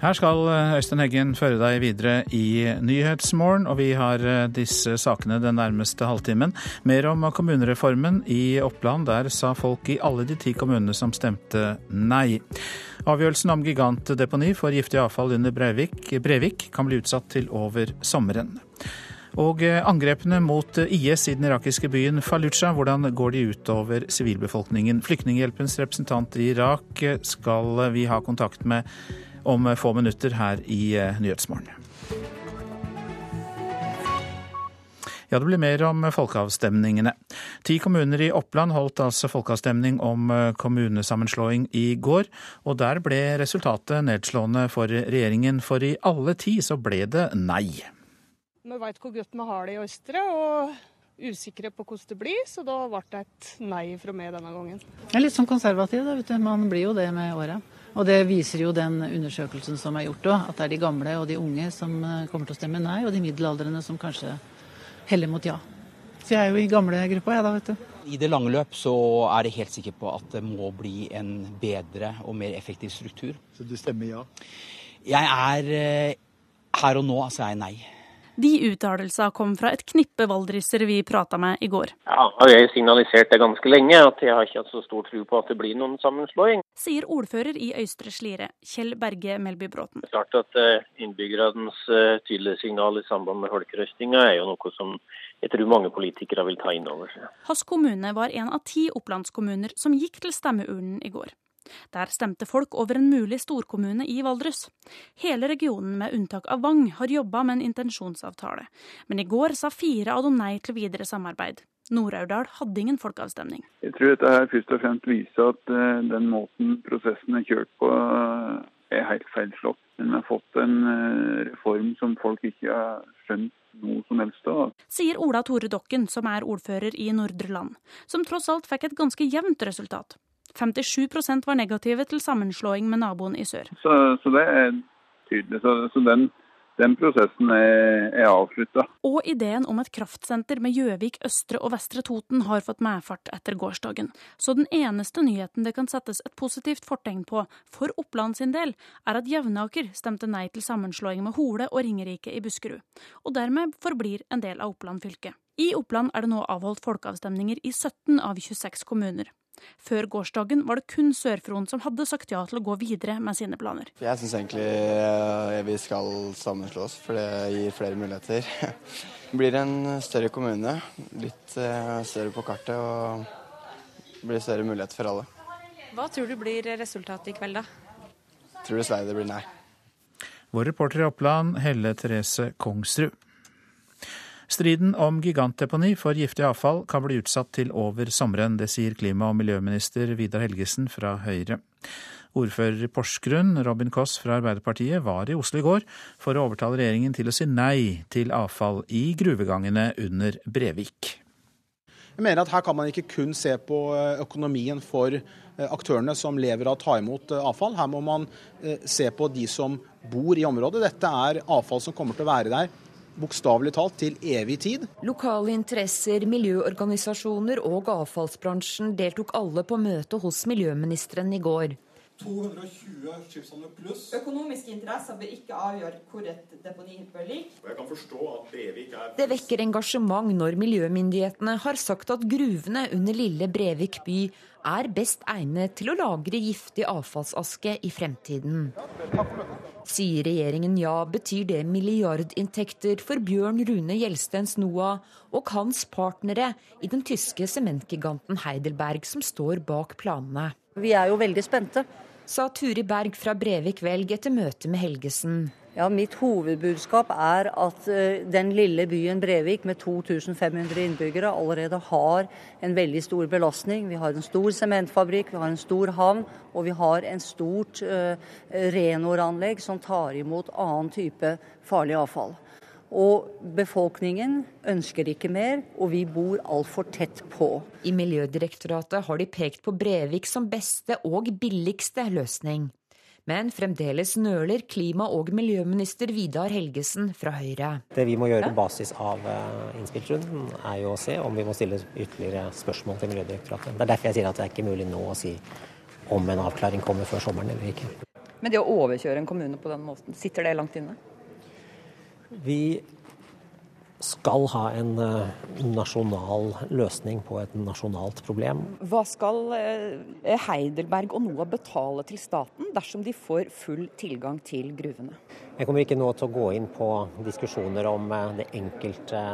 Her skal eh, Øystein Heggen føre deg videre i Nyhetsmorgen, og vi har eh, disse sakene den nærmeste halvtimen. Mer om kommunereformen i Oppland. Der sa folk i alle de ti kommunene som stemte nei. Avgjørelsen om gigantdeponi for giftig avfall under Breivik, Brevik kan bli utsatt til over sommeren. Og eh, angrepene mot IS i den irakiske byen Fallujah, hvordan går de utover sivilbefolkningen? Flyktninghjelpens representant i Irak skal vi ha kontakt med om få minutter her i eh, Nyhetsmorgen. Ja, det blir mer om folkeavstemningene. Ti kommuner i Oppland holdt altså folkeavstemning om eh, kommunesammenslåing i går, og der ble resultatet nedslående for regjeringen, for i alle ti så ble det nei. Vi veit hvor godt vi har det i Østre, og usikre på hvordan det blir, så da ble det et nei fra meg denne gangen. Jeg er litt sånn konservativ, da, vet du. Man blir jo det med åra. Og det viser jo den undersøkelsen som er gjort òg, at det er de gamle og de unge som eh, kommer til å stemme nei, og de middelaldrende som kanskje heller mot ja. Så jeg er jo i gamlegruppa, jeg da, vet du. I det lange løp så er jeg helt sikker på at det må bli en bedre og mer effektiv struktur. Så du stemmer ja? Jeg er eh, her og nå, altså jeg er nei. De uttalelsene kom fra et knippe valdrisser vi prata med i går. Ja, har jeg signalisert det ganske lenge, at jeg har ikke hatt så stor tro på at det blir noen sammenslåing. Sier ordfører i Øystre Slidre, Kjell Berge Melby Bråten. Det er klart at eh, innbyggernes eh, tydelige signal i samband med folkerøstinga er jo noe som jeg tror mange politikere vil ta inn over seg. Hass kommune var en av ti opplandskommuner som gikk til stemmeurnen i går. Der stemte folk over en mulig storkommune i Valdres. Hele regionen, med unntak av Vang, har jobba med en intensjonsavtale. Men i går sa fire av dem nei til videre samarbeid. Nord-Aurdal hadde ingen folkeavstemning. Jeg tror dette her først og fremst viser at uh, den måten prosessen er kjørt på, uh, er helt feilslått. Men vi har fått en uh, reform som folk ikke har skjønt noe som helst av. Sier Ola Tore Dokken, som er ordfører i Nordre Land, som tross alt fikk et ganske jevnt resultat. 57% var negative til sammenslåing med naboen i sør. Så, så det er tydelig. Så, så den, den, prosessen er, er avslutta. Og ideen om et kraftsenter med Gjøvik, Østre og Vestre Toten har fått medfart etter gårsdagen. Så den eneste nyheten det kan settes et positivt fortegn på for Oppland sin del, er at Jevnaker stemte nei til sammenslåing med Hole og Ringerike i Buskerud, og dermed forblir en del av Oppland fylke. I Oppland er det nå avholdt folkeavstemninger i 17 av 26 kommuner. Før gårsdagen var det kun Sør-Fron som hadde sagt ja til å gå videre med sine planer. Jeg syns egentlig eh, vi skal sammenslås, for det gir flere muligheter. Det blir en større kommune, litt eh, større på kartet og det blir større mulighet for alle. Hva tror du blir resultatet i kveld, da? Jeg tror dessverre det blir nei. Vår reporter i Oppland, Helle Therese Kongsrud. Striden om gigantdeponi for giftig avfall kan bli utsatt til over sommeren. Det sier klima- og miljøminister Vidar Helgesen fra Høyre. Ordfører i Porsgrunn, Robin Koss fra Arbeiderpartiet, var i Oslo i går for å overtale regjeringen til å si nei til avfall i gruvegangene under Brevik. Jeg mener at Her kan man ikke kun se på eh, økonomien for eh, aktørene som lever av å ta imot eh, avfall. Her må man se på de som bor i området. Dette er avfall som kommer til å være der bokstavelig talt til evig tid. Lokale interesser, miljøorganisasjoner og avfallsbransjen deltok alle på møte hos miljøministeren i går. 220 skipshavner pluss. Økonomiske interesser bør ikke avgjøre hvor et deponi bør ligge. Jeg kan forstå at Brevik er... Det vekker engasjement når miljømyndighetene har sagt at gruvene under lille Brevik by er best egnet til å lagre giftig avfallsaske i fremtiden. Sier regjeringen ja, betyr det milliardinntekter for Bjørn Rune Gjelstens NOAH og hans partnere i den tyske sementgiganten Heidelberg, som står bak planene. Vi er jo veldig spente sa Turi Berg fra Brevik Velg etter møtet med Helgesen. Ja, Mitt hovedbudskap er at uh, den lille byen Brevik med 2500 innbyggere allerede har en veldig stor belastning. Vi har en stor sementfabrikk, vi har en stor havn og vi har en stort uh, renoranlegg som tar imot annen type farlig avfall. Og befolkningen ønsker ikke mer, og vi bor altfor tett på. I Miljødirektoratet har de pekt på Brevik som beste og billigste løsning. Men fremdeles nøler klima- og miljøminister Vidar Helgesen fra Høyre. Det vi må gjøre på basis av eh, innspillsrunden, er jo å se om vi må stille ytterligere spørsmål til Miljødirektoratet. Det er derfor jeg sier at det er ikke mulig nå å si om en avklaring kommer før sommeren eller ikke. Men det å overkjøre en kommune på den måten? Sitter det langt inne? Vi skal ha en eh, nasjonal løsning på et nasjonalt problem. Hva skal eh, Heidelberg og NOAH betale til staten dersom de får full tilgang til gruvene? Jeg kommer ikke nå til å gå inn på diskusjoner om eh, enkelte,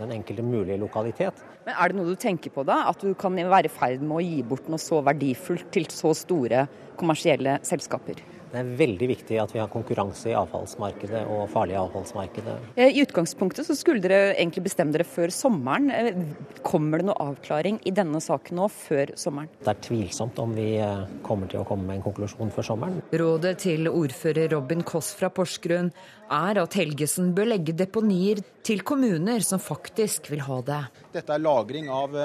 den enkelte mulige lokalitet. Men Er det noe du tenker på da? At du kan være i ferd med å gi bort noe så verdifullt til så store kommersielle selskaper? Det er veldig viktig at vi har konkurranse i avfallsmarkedet og farlige avfallsmarkedet. Eh, I utgangspunktet så skulle dere egentlig bestemme dere før sommeren. Eh, kommer det noe avklaring i denne saken nå før sommeren? Det er tvilsomt om vi eh, kommer til å komme med en konklusjon før sommeren. Rådet til ordfører Robin Koss fra Porsgrunn er at Helgesen bør legge deponier til kommuner som faktisk vil ha det. Dette er lagring av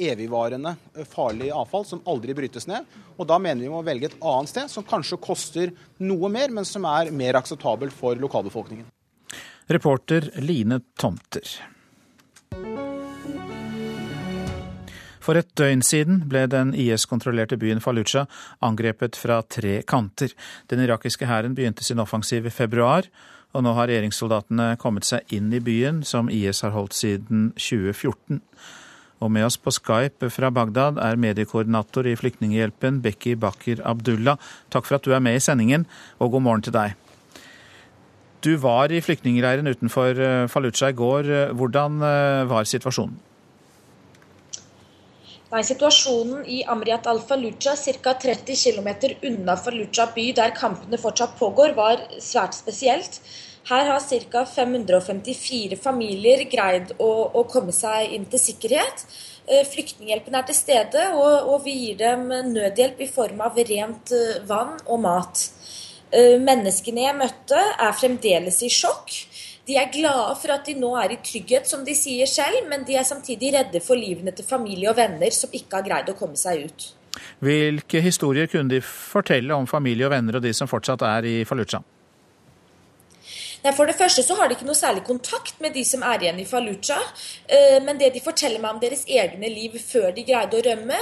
evigvarende farlig avfall som aldri brytes ned. Og Da mener vi må velge et annet sted som kanskje koster noe mer, men som er mer akseptabelt for lokalbefolkningen. Reporter Line Tomter. For et døgn siden ble den IS-kontrollerte byen Fallujah angrepet fra tre kanter. Den irakiske hæren begynte sin offensiv i februar, og nå har regjeringssoldatene kommet seg inn i byen, som IS har holdt siden 2014. Og med oss på Skype fra Bagdad er mediekoordinator i Flyktninghjelpen, Bekki Bakker Abdullah. Takk for at du er med i sendingen, og god morgen til deg. Du var i flyktningleiren utenfor eh, Fallujah i går. Hvordan eh, var situasjonen? Nei, Situasjonen i Amriat al-Fallujah, ca. 30 km unna Fallujah by, der kampene fortsatt pågår, var svært spesielt. Her har ca. 554 familier greid å, å, komme seg inn til sikkerhet. Eh, flyktninghjelpen er til stede, og, og vi gir dem nødhjelp i form av rent eh, vann og mat. Eh, menneskene jeg møtte, er fremdeles i sjokk. De er glade for at de nå er i trygghet, som de sier selv, men de er samtidig redde for livene til familie og venner som ikke har greid å komme seg ut. Hvilke historier kunne de fortelle om familie og venner og de som fortsatt er i Fallujah? Nei, For det første så har de ikke noe særlig kontakt med de som er igjen i Fallujah. Eh, men det de forteller meg om deres egne liv før de greide å rømme,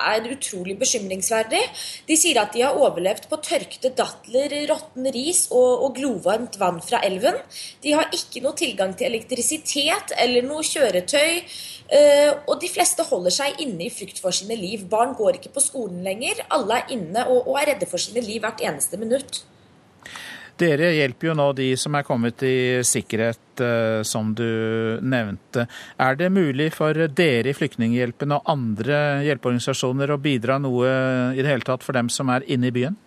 er utrolig bekymringsverdig. De sier at de har overlevd på tørkede datler, råtten ris og, og glovarmt vann fra elven. De har ikke noe tilgang til elektrisitet eller noe kjøretøy. Uh, og de fleste holder seg inne i frykt for sine liv. Barn går ikke på skolen lenger. Alle er inne og, og er redde for sine liv hvert eneste minutt. Dere hjelper jo nå de som er kommet i sikkerhet, eh, som du nevnte. Er det mulig for dere i Flyktninghjelpen og andre hjelpeorganisasjoner å bidra noe i det hele tatt for dem som er inne i byen?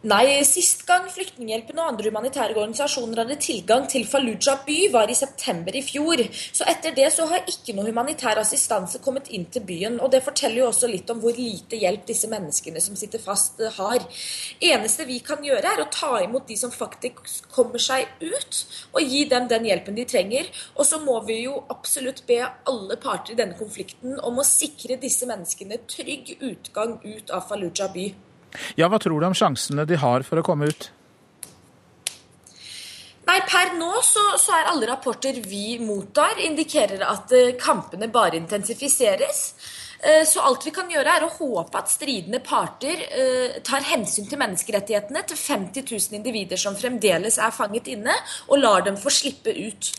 Nei, sist gang Flyktninghjelpen og andre humanitære organisasjoner hadde tilgang til Fallujah by, var i september i fjor. Så etter det så har ikke noe humanitær assistanse kommet inn til byen. Og det forteller jo også litt om hvor lite hjelp disse menneskene som sitter fast, eh, har. Eneste vi kan gjøre, er å ta imot de som faktisk kommer seg ut, og gi dem den hjelpen de trenger. Og så må vi jo absolutt be alle parter i denne konflikten om å sikre disse menneskene trygg utgang ut av Fallujah by. Ja, Hva tror du om sjansene de har for å komme ut? Nei, Per nå så, så er alle rapporter vi mottar, indikerer at uh, kampene bare intensifiseres. Uh, så alt vi kan gjøre, er å håpe at stridende parter uh, tar hensyn til menneskerettighetene til 50 000 individer som fremdeles er fanget inne, og lar dem få slippe ut.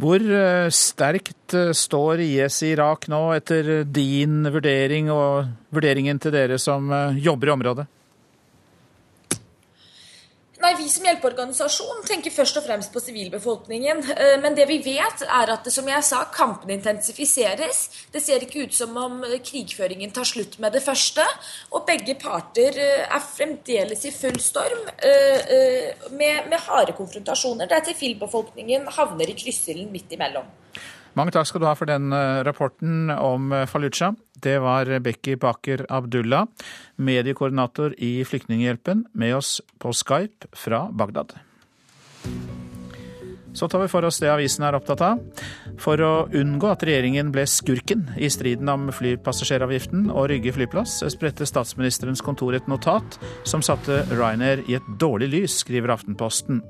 Hvor eh, sterkt eh, står IS i Irak nå, etter din vurdering og vurderingen til dere som eh, jobber i området? Nei, Vi som hjelpeorganisasjon tenker først og fremst på sivilbefolkningen. Eh, men det vi vet, er at som jeg sa, kampene intensifiseres. Det ser ikke ut som om eh, krigføringen tar slutt med det første. Og begge parter eh, er fremdeles i full storm med, med harde konfrontasjoner, der sivilbefolkningen havner i kryssilden midt imellom. Mange takk skal du ha for den rapporten om Fallujah. Det var Bekki Baker Abdullah, mediekoordinator i Flyktninghjelpen, med oss på Skype fra Bagdad. Så tar vi for oss det avisen er opptatt av. For å unngå at regjeringen ble skurken i striden om flypassasjeravgiften og Rygge flyplass, spredte statsministerens kontor et notat som satte Ryanair i et dårlig lys, skriver Aftenposten.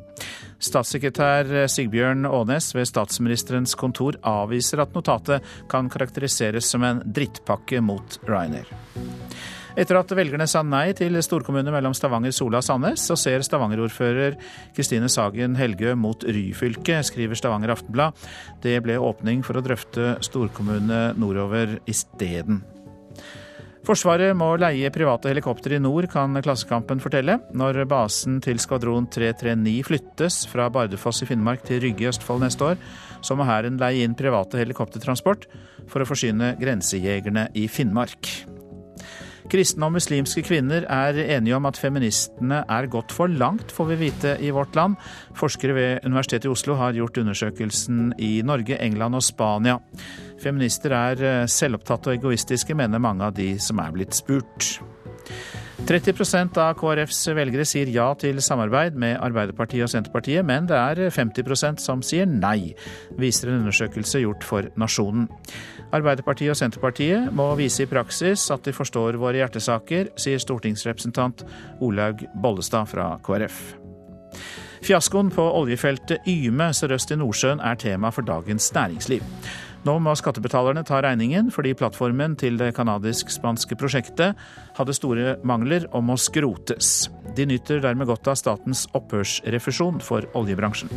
Statssekretær Sigbjørn Aanes ved statsministerens kontor avviser at notatet kan karakteriseres som en drittpakke mot Ryanair. Etter at velgerne sa nei til storkommune mellom Stavanger, Sola og Sandnes, så ser Stavanger-ordfører Kristine Sagen Helgø mot Ryfylke, skriver Stavanger Aftenblad. Det ble åpning for å drøfte storkommune nordover isteden. Forsvaret må leie private helikoptre i nord, kan Klassekampen fortelle. Når basen til skvadron 339 flyttes fra Bardufoss i Finnmark til Rygge i Østfold neste år, så må Hæren leie inn private helikoptertransport for å forsyne grensejegerne i Finnmark. Kristne og muslimske kvinner er enige om at feministene er gått for langt, får vi vite i Vårt Land. Forskere ved Universitetet i Oslo har gjort undersøkelsen i Norge, England og Spania. Feminister er eh, selvopptatte og egoistiske, mener mange av de som er blitt spurt. 30% av KrFs velgere sier ja til samarbeid med Arbeiderpartiet og Senterpartiet, men det er 50% som sier nei, viser en undersøkelse gjort for Nasjonen. Arbeiderpartiet og Senterpartiet må vise i praksis at de forstår våre hjertesaker, sier stortingsrepresentant Olaug Bollestad fra KrF. Fiaskoen på oljefeltet Yme sørøst i Nordsjøen er tema for Dagens Næringsliv. Nå må skattebetalerne ta regningen fordi plattformen til det canadisk-spanske prosjektet hadde store mangler og må skrotes. De nyter dermed godt av statens opphørsrefusjon for oljebransjen.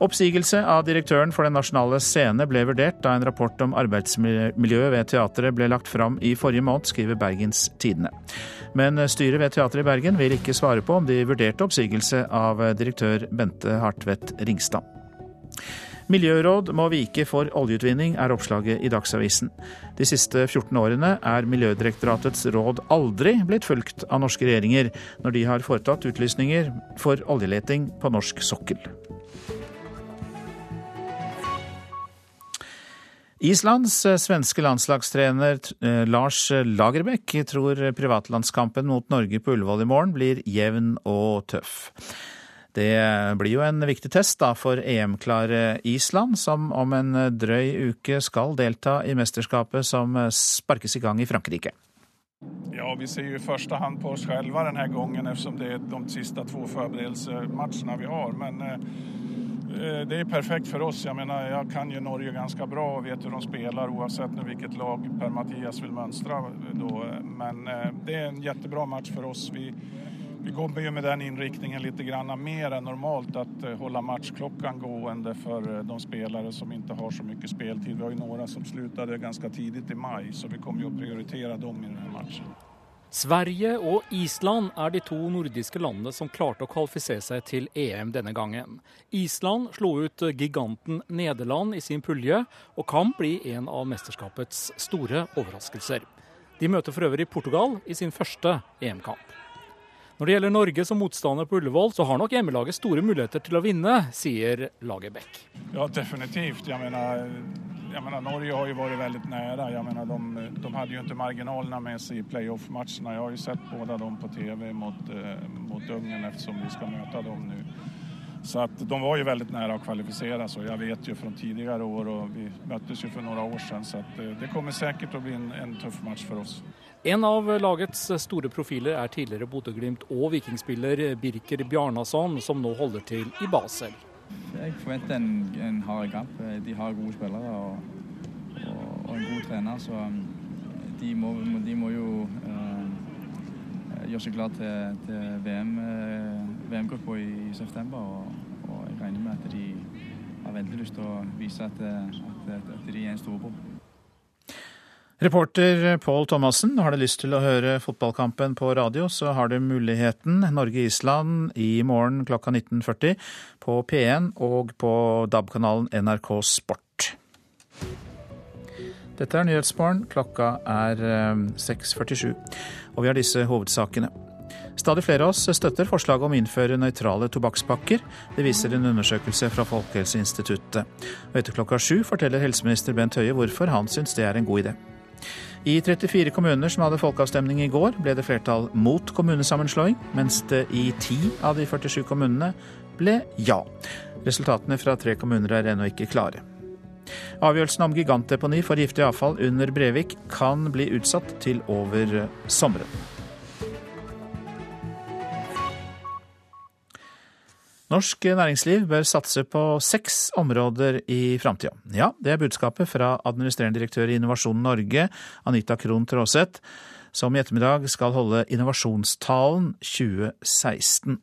Oppsigelse av direktøren for Den nasjonale scene ble vurdert da en rapport om arbeidsmiljøet ved teatret ble lagt fram i forrige måned, skriver Bergens Tidende. Men styret ved Teatret i Bergen vil ikke svare på om de vurderte oppsigelse av direktør Bente Hartvedt Ringstad. Miljøråd må vike for oljeutvinning, er oppslaget i Dagsavisen. De siste 14 årene er Miljødirektoratets råd aldri blitt fulgt av norske regjeringer når de har foretatt utlysninger for oljeleting på norsk sokkel. Islands svenske landslagstrener eh, Lars Lagerbäck tror privatlandskampen mot Norge på Ullevål i morgen blir jevn og tøff. Det blir jo en viktig test da for EM-klare Island, som om en drøy uke skal delta i mesterskapet som sparkes i gang i Frankrike. Ja, vi ser jo i første hand på oss selv denne gangen, eftersom det er de siste to forberedelsesmatchene vi har. Men eh, det er perfekt for oss. Jeg mener, jeg kan jo Norge ganske bra og vet hvordan de spiller, uansett hvilket lag Per-Mathias vil mønstre. Men eh, det er en kjempebra match for oss. Vi vi kommer jo med den inriktningen litt mer enn normalt, att holde hålla matchklockan gående for eh, de spelare som ikke har så mye speltid. Vi har jo noen som slutade ganske tidlig i maj, så vi kommer jo å prioritere dem i denne matchen. Sverige og Island er de to nordiske landene som klarte å kvalifisere seg til EM denne gangen. Island slo ut giganten Nederland i sin pulje, og kan bli en av mesterskapets store overraskelser. De møter for øvrig Portugal i sin første EM-kamp. Når det gjelder Norge som motstander på Ullevål, så har nok hjemmelaget store muligheter til å vinne, sier Lagerbäck. Ja, definitivt. Jeg mener, jeg mener, Norge har jo vært veldig nære. Jeg mener, de, de hadde jo ikke marginalene med seg i playoff-matchene. Jeg har jo sett både dem på TV mot, uh, mot Ungern, ettersom vi skal møte dem nå. Så at de var jo veldig nære å kvalifisere seg. Jeg vet jo fra tidligere år og vi møttes jo for noen år siden. Så uh, det kommer sikkert å bli en, en tøff match for oss. En av lagets store profiler er tidligere Bodø-Glimt og vikingspiller Birker Bjarnason, som nå holder til i Basel. Jeg forventer en, en hard kamp. De har gode spillere og, og, og en god trener, så um, de må, de må jo eh, gjøre seg klar til, til VM, uh, VM-gruppa i, i, september. Og, og, jeg regner med at de har veldig lyst til å vise at, at, at de er en storbror. Reporter Pål Thomassen, har du lyst til å høre fotballkampen på radio, så har du muligheten. Norge-Island i morgen klokka 19.40 på P1 og på DAB-kanalen NRK Sport. Dette er Nyhetsmorgen. Klokka er 6.47, eh, og vi har disse hovedsakene. Stadig flere av oss støtter forslaget om å innføre nøytrale tobakkspakker. Det viser en undersøkelse fra Folkehelseinstituttet. Og etter klokka sju forteller helseminister Bent Høie hvorfor han syns det er en god idé. I 34 kommuner som hadde folkeavstemning i går, ble det flertall mot kommunesammenslåing, mens det i 10 av de 47 kommunene ble ja. Resultatene fra tre kommuner er ennå ikke klare. Avgjørelsen om gigantdeponi for giftig avfall under Brevik kan bli utsatt til over sommeren. Norsk næringsliv bør satse på seks områder i framtida. Ja, det er budskapet fra administrerende direktør i Innovasjon Norge, Anita Krohn Traaseth. som i ettermiddag skal holde innovasjonstalen 2016.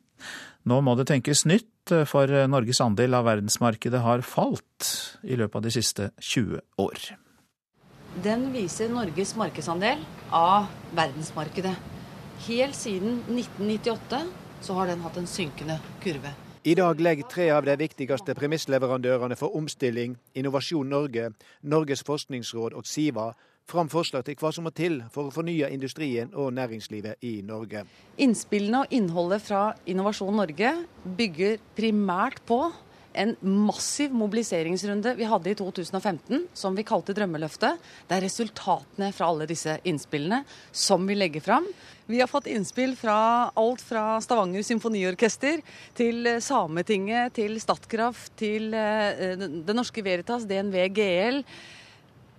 Nå må det tenkes nytt, for Norges andel av verdensmarkedet har falt i løpet av de siste 20 år. Den viser Norges markedsandel av verdensmarkedet. Helt siden 1998 så har den hatt en synkende kurve. I dag legger tre av de viktigste premissleverandørene for omstilling, Innovasjon Norge, Norges forskningsråd og Siva, fram forslag til hva som må til for å fornye industrien og næringslivet i Norge. Innspillene og innholdet fra Innovasjon Norge bygger primært på en massiv mobiliseringsrunde vi hadde i 2015, som vi kalte Drømmeløftet. Det er resultatene fra alle disse innspillene som vi legger fram. Vi har fått innspill fra alt fra Stavanger symfoniorkester til Sametinget, til Statkraft, til eh, Det Norske Veritas, DNV GL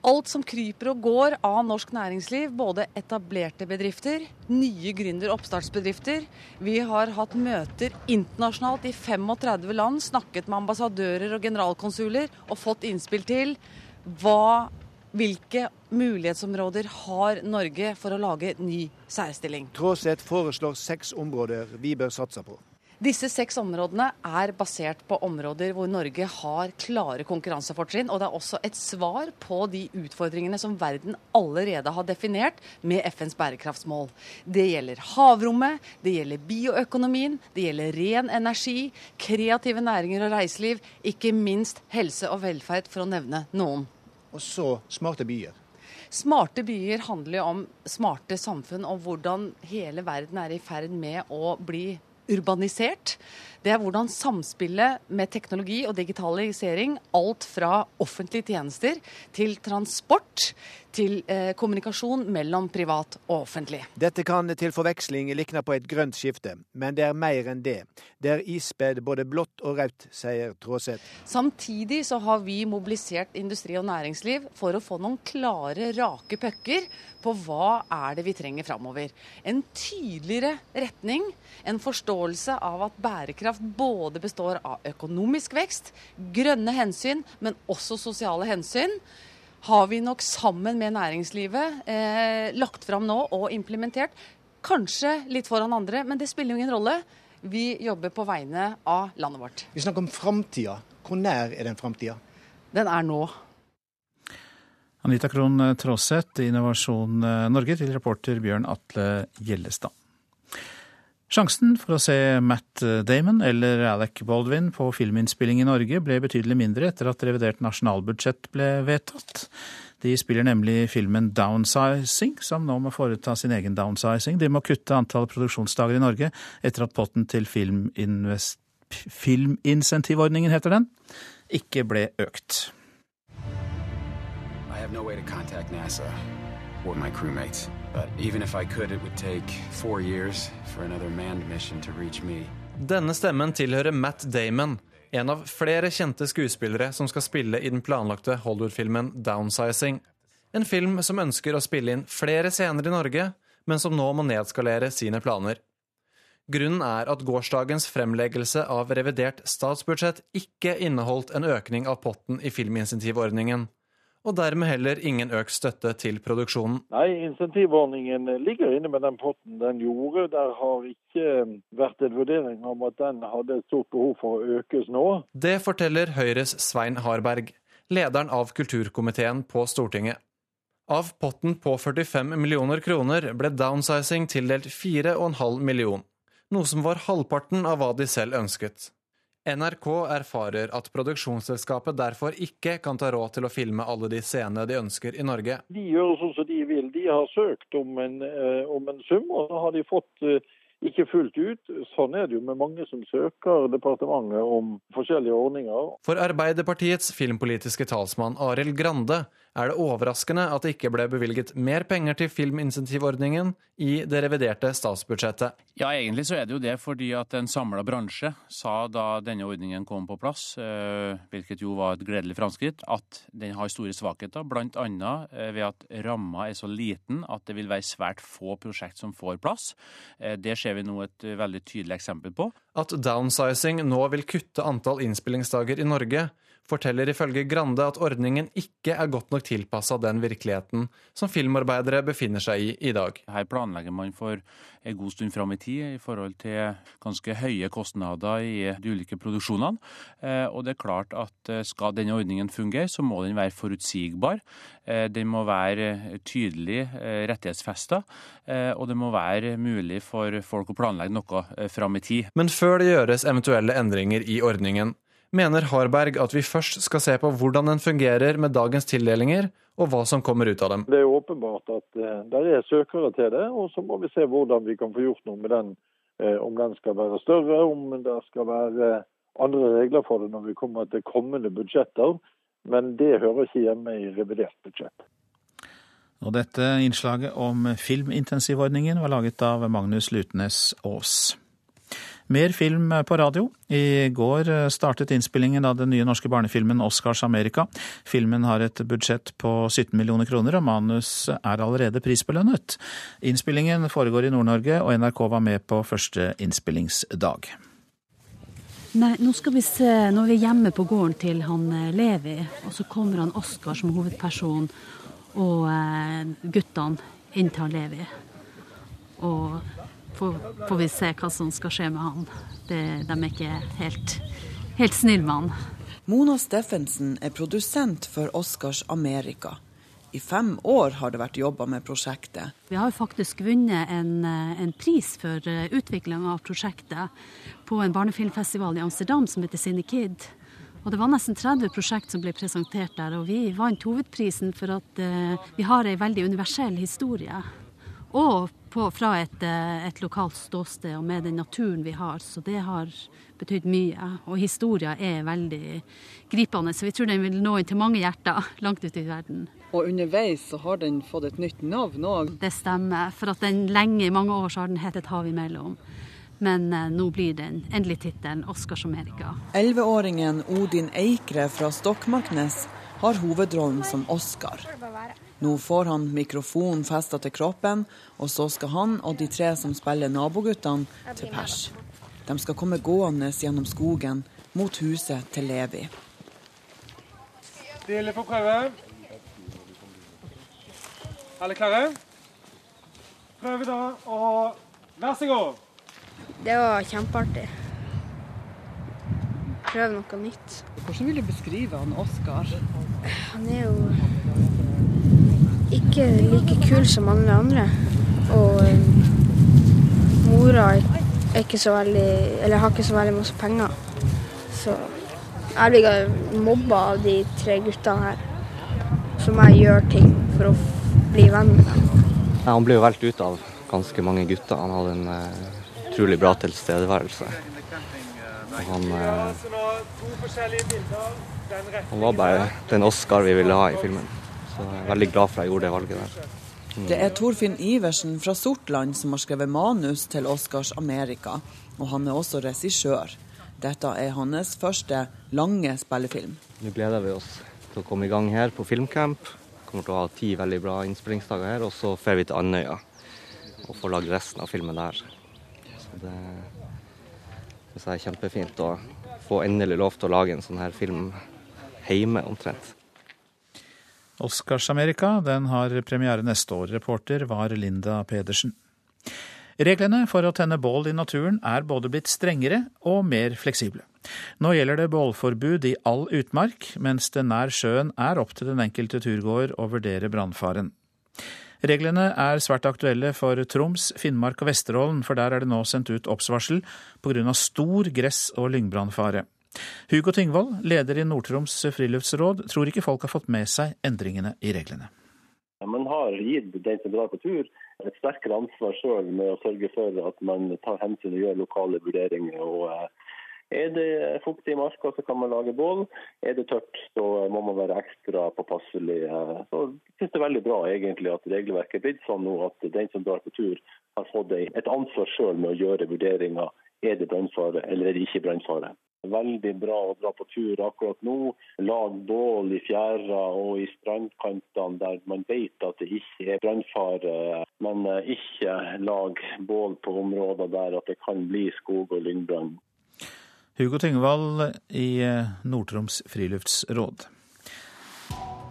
alt som kryper og går av norsk næringsliv. Både etablerte bedrifter, nye gründer- og oppstartsbedrifter. Vi har hatt møter internasjonalt i 35 land, snakket med ambassadører og generalkonsuler og fått innspill til hva, hvilke mulighetsområder har Norge for å lage ny særstilling. Tråseth foreslår seks områder vi bør satse på. Disse seks områdene er basert på områder hvor Norge har klare konkurransefortrinn. Og det er også et svar på de utfordringene som verden allerede har definert med FNs bærekraftsmål. Det gjelder havrommet, det gjelder bioøkonomien, det gjelder ren energi, kreative næringer og reiseliv, ikke minst helse og velferd, for å nevne noen. Og så smarte byer. Smarte byer handler jo om smarte samfunn, og hvordan hele verden er i ferd med å bli urbanisert. Det er hvordan samspillet med teknologi og digitalisering, alt fra offentlige tjenester til transport, til eh, kommunikasjon mellom privat og offentlig. Dette kan til forveksling likne på et grønt skifte, men det er mer enn det. Det er ispedd både blått og rødt, sier Tråseth. Samtidig så har vi mobilisert industri og næringsliv for å få noen klare, rake pucker på hva er det vi trenger framover. En tydeligere retning, en forståelse av at bærekraft både består av økonomisk vekst, grønne hensyn, men også sosiale hensyn har vi nok sammen med næringslivet eh, lagt fram nå og implementert. Kanskje litt foran andre, men det spiller jo ingen rolle. Vi jobber på vegne av landet vårt. Vi snakker om framtida. Hvor nær er den framtida? Den er nå. Anita Krohn Traaseth, Innovasjon Norge, til reporter Bjørn Atle Gjellestad. Sjansen for å se Matt Damon eller Alec Baldwin på filminnspilling i Norge ble betydelig mindre etter at revidert nasjonalbudsjett ble vedtatt. De spiller nemlig filmen Downsizing, som nå må foreta sin egen downsizing. De må kutte antall produksjonsdager i Norge etter at potten til filminsentivordningen, heter den, ikke ble økt. I have no way to contact NASA or my crewmates. But even if I could, it would take four years for another manned mission to reach me. Denne stemmen tilhører Matt Damon, en av flere kjente skuespillere som skal spille i den planlagte Hollywood-filmen Downsizing. En film som ønsker å spille inn flere scener i Norge, men som nå må nedskalere sine planer. Grunnen er at gårsdagens fremleggelse av revidert statsbudsjett ikke inneholdt en økning av potten i filminsentivordningen og dermed heller ingen økt støtte til produksjonen. Nei, insentivordningen ligger inne med den potten den gjorde. Der har ikke vært en vurdering om at den hadde et stort behov for å økes nå. Det forteller Høyres Svein Harberg, lederen av kulturkomiteen på Stortinget. Av potten på 45 millioner kroner ble downsizing tildelt 4,5 million, noe som var halvparten av hva de selv ønsket. NRK erfarer at produksjonsselskapet derfor ikke kan ta råd til å filme alle de scenene de ønsker i Norge. De gjør sånn som de vil. De har søkt om en, eh, om en sum, og så har de fått eh, ikke fullt ut. Sånn er det jo med mange som søker departementet om forskjellige ordninger. For Arbeiderpartiets filmpolitiske talsmann Arild Grande er det overraskende at det ikke ble bevilget mer penger til filminsentivordningen i det reviderte statsbudsjettet. Ja, egentlig så er det jo det fordi at en samla bransje sa da denne ordningen kom på plass, eh, hvilket jo var et gledelig framskritt, at den har store svakheter, bl.a. Eh, ved at ramma er så liten at det vil være svært få prosjekt som får plass. Eh, det ser vi nå et veldig tydelig eksempel på. At downsizing nå vil kutte antall innspillingsdager i Norge, forteller ifølge Grande at ordningen ikke er godt nok tilpassa den virkeligheten som filmarbeidere befinner seg i i dag. Her planlegger man for en god stund fram i tid i forhold til ganske høye kostnader i de ulike produksjonene. Eh, og det er klart at eh, skal denne ordningen fungere, så må den være forutsigbar. Eh, den må være tydelig rettighetsfesta, og det må være mulig for folk å planlegge noe fram i tid. Men før det gjøres eventuelle endringer i ordningen, mener Harberg at vi først skal se på hvordan den fungerer med dagens tildelinger, og hva som kommer ut av dem. Det er åpenbart at uh, det er søkere til det, og så må vi se hvordan vi kan få gjort noe med den. Uh, om den skal være større, om det skal være andre regler for det når vi kommer til kommende budsjetter. Men det hører ikke hjemme i revidert budsjett. Og dette innslaget om filmintensivordningen var laget av Magnus Lutnes Aas. Mer film på radio. I går startet innspillingen av den nye norske barnefilmen 'Oscars Amerika'. Filmen har et budsjett på 17 millioner kroner, og manus er allerede prisbelønnet. Innspillingen foregår i Nord-Norge, og NRK var med på første innspillingsdag. Nei, nå skal vi se, nå er vi hjemme på gården til han eh, Levi, og så kommer han Oskar som hovedperson, og eh, guttene inn til han Levi. Og får, vi se hva som skal skje med han. Det, de er ikke helt, helt snille med han. Mona Steffensen er produsent for Oscars Amerika. I fem år har det vært jobba med prosjektet. Vi har faktisk vunnet en, en pris for utvikling av prosjektet på en barnefilmfestival i Amsterdam som heter Cine Kid. Og Det var nesten 30 prosjekt som ble presentert der, og vi vant hovedprisen for at uh, vi har ei veldig universell historie. Og på, fra et, eh, et, lokalt ståsted og med den naturen vi har. Så det har betydd mye. Og historia er veldig gripende, så vi tror den vil nå inn til mange hjerter langt ute i verden. Og underveis så har den fått et nytt navn òg? Det stemmer. For at den lenge, i mange år, så har den hett Et hav imellom. Men eh, nå blir den endelig tittelen Oscars Amerika. Elleveåringen Odin Eikre fra Stokmarknes har hovedrollen som Oscar. Nå får han mikrofonen festa til kroppen, og så skal han og de tre som spiller naboguttene, til pers. De skal komme gående gjennom skogen mot huset til Levi. Stille for prøve. Alle klare? Prøve da, og vær så god. Det var kjempeartig. Prøve noe nytt. Hvordan vil du beskrive han Oskar? Han er jo ikke like kul som alle andre. Og um, mora er ikke så veldig Eller har ikke så veldig masse penger. Så jeg blir mobba av de tre guttene her. Som jeg gjør ting for å bli venn med han ble jo valgt ut av ganske mange gutter. Han hadde en uh, utrolig bra tilstedeværelse. Han, uh, han var bare den Oscar vi ville ha i filmen. Så jeg er veldig glad for at jeg gjorde det valget der. Mm. Det er Torfinn Iversen fra Sortland som har skrevet manus til Oscars Amerika, og han er også regissør. Dette er hans første lange spillefilm. Nå gleder vi oss til å komme i gang her på filmcamp. Kommer til å ha ti veldig bra innspillingsdager her, og så drar vi til Andøya og får lage resten av filmen der. Så det syns jeg er kjempefint å få endelig lov til å lage en sånn her film hjemme omtrent. Oscars-Amerika den har premiere neste år. Reporter var Linda Pedersen. Reglene for å tenne bål i naturen er både blitt strengere og mer fleksible. Nå gjelder det bålforbud i all utmark, mens det nær sjøen er opp til den enkelte turgåer å vurdere brannfaren. Reglene er svært aktuelle for Troms, Finnmark og Vesterålen, for der er det nå sendt ut obs-varsel pga. stor gress- og lyngbrannfare. Hugo Tingvold, leder i Nord-Troms friluftsråd, tror ikke folk har fått med seg endringene i reglene. Man har gitt den som drar på tur et sterkere ansvar sjøl med å sørge for at man tar hensyn og gjør lokale vurderinger. og eh, er det fuktig i marka, så kan man lage bål. Er det tørt, så må man være ekstra påpasselig. Eh, så jeg synes det er veldig bra egentlig at regelverket er blitt sånn nå at den som drar på tur, har fått et ansvar sjøl med å gjøre vurderinger. Er det brannfare eller er det ikke brannfare? Veldig bra å dra på tur akkurat nå. Lag bål i fjæra og i strandkantene der man vet at det ikke er brannfare. Men eh, ikke lag bål på områder der at det kan bli skog- og lyngbrann. Hugo Tyngvald i eh, Nord-Troms friluftsråd.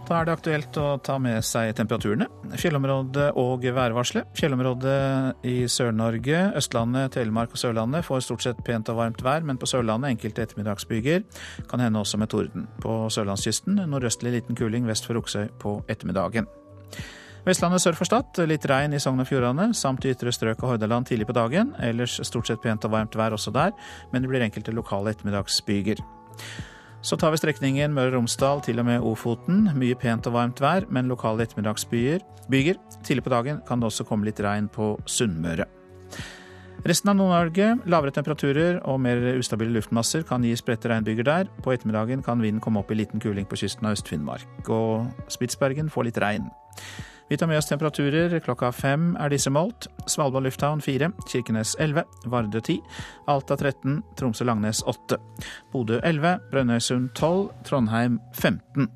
Da er det aktuelt å ta med seg temperaturene. Fjellområdet og værvarselet. Fjellområdet i Sør-Norge, Østlandet, Telemark og Sørlandet får stort sett pent og varmt vær, men på Sørlandet enkelte ettermiddagsbyger. Kan hende også med torden. På sørlandskysten nordøstlig liten kuling vest for Oksøy på ettermiddagen. Vestlandet sør for Stad litt regn i Sogn og Fjordane samt ytre strøk og Hordaland tidlig på dagen. Ellers stort sett pent og varmt vær også der, men det blir enkelte lokale ettermiddagsbyger. Så tar vi strekningen Møre og Romsdal til og med Ofoten. Mye pent og varmt vær, men lokale ettermiddagsbyger. Byger. Tidlig på dagen kan det også komme litt regn på Sunnmøre. Resten av Nord-Norge lavere temperaturer og mer ustabile luftmasser kan gi spredte regnbyger der. På ettermiddagen kan vinden komme opp i liten kuling på kysten av Øst-Finnmark. Og Spitsbergen får litt regn. Vi tar med oss temperaturer. Klokka fem er disse målt. Svalbard lufthavn fire, Kirkenes 11, Vardø ti, Alta 13, Tromsø-Langnes åtte, Bodø 11, Brønnøysund 12, Trondheim 15.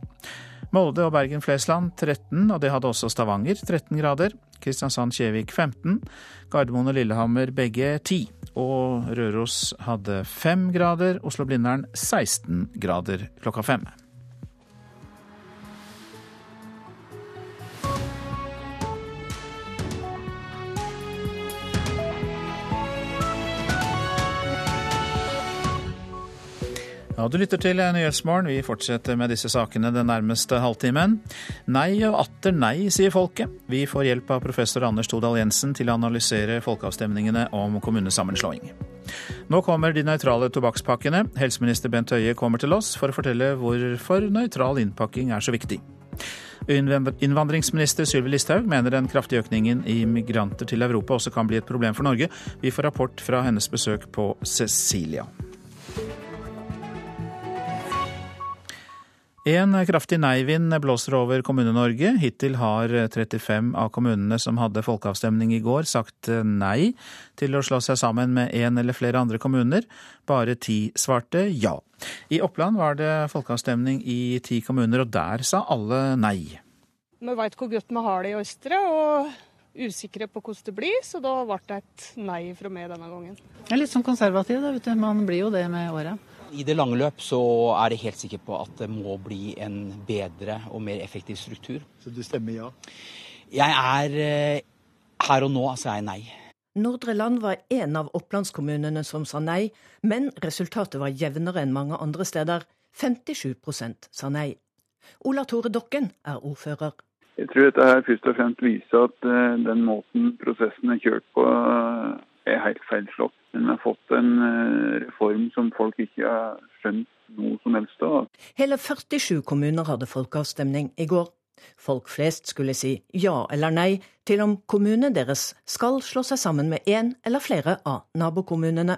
Molde og Bergen-Flesland 13, og det hadde også Stavanger 13 grader. Kristiansand-Kjevik 15, Gardermoen og Lillehammer begge 10. Og Røros hadde 5 grader, Oslo-Blindern 16 grader klokka fem. Ja, Du lytter til Nyhetsmorgen. Vi fortsetter med disse sakene den nærmeste halvtimen. Nei og atter nei, sier folket. Vi får hjelp av professor Anders Todal Jensen til å analysere folkeavstemningene om kommunesammenslåing. Nå kommer de nøytrale tobakkspakkene. Helseminister Bent Høie kommer til oss for å fortelle hvorfor nøytral innpakking er så viktig. Innvandringsminister Sylvi Listhaug mener den kraftige økningen i migranter til Europa også kan bli et problem for Norge. Vi får rapport fra hennes besøk på Cecilia. En kraftig nei-vind blåser over Kommune-Norge. Hittil har 35 av kommunene som hadde folkeavstemning i går, sagt nei til å slå seg sammen med en eller flere andre kommuner. Bare ti svarte ja. I Oppland var det folkeavstemning i ti kommuner, og der sa alle nei. Vi veit hvor godt vi har det i Østre, og usikre på hvordan det blir, så da ble det et nei fra meg denne gangen. Jeg er litt sånn konservativ, da, vet du. Man blir jo det med åra. I det lange løp så er jeg helt sikker på at det må bli en bedre og mer effektiv struktur. Så du stemmer ja? Jeg er eh, her og nå, altså er jeg nei. Nordre Land var en av opplandskommunene som sa nei, men resultatet var jevnere enn mange andre steder. 57% sa nei. Ola Tore Dokken er ordfører. Jeg tror dette her først og fremst viser at eh, den måten prosessen er kjørt på, eh, er helt feilslått. Men vi har fått en eh, reform som folk ikke har skjønt noe som helst av. Hele 47 kommuner hadde folkeavstemning i går. Folk flest skulle si ja eller nei til om kommunen deres skal slå seg sammen med én eller flere av nabokommunene.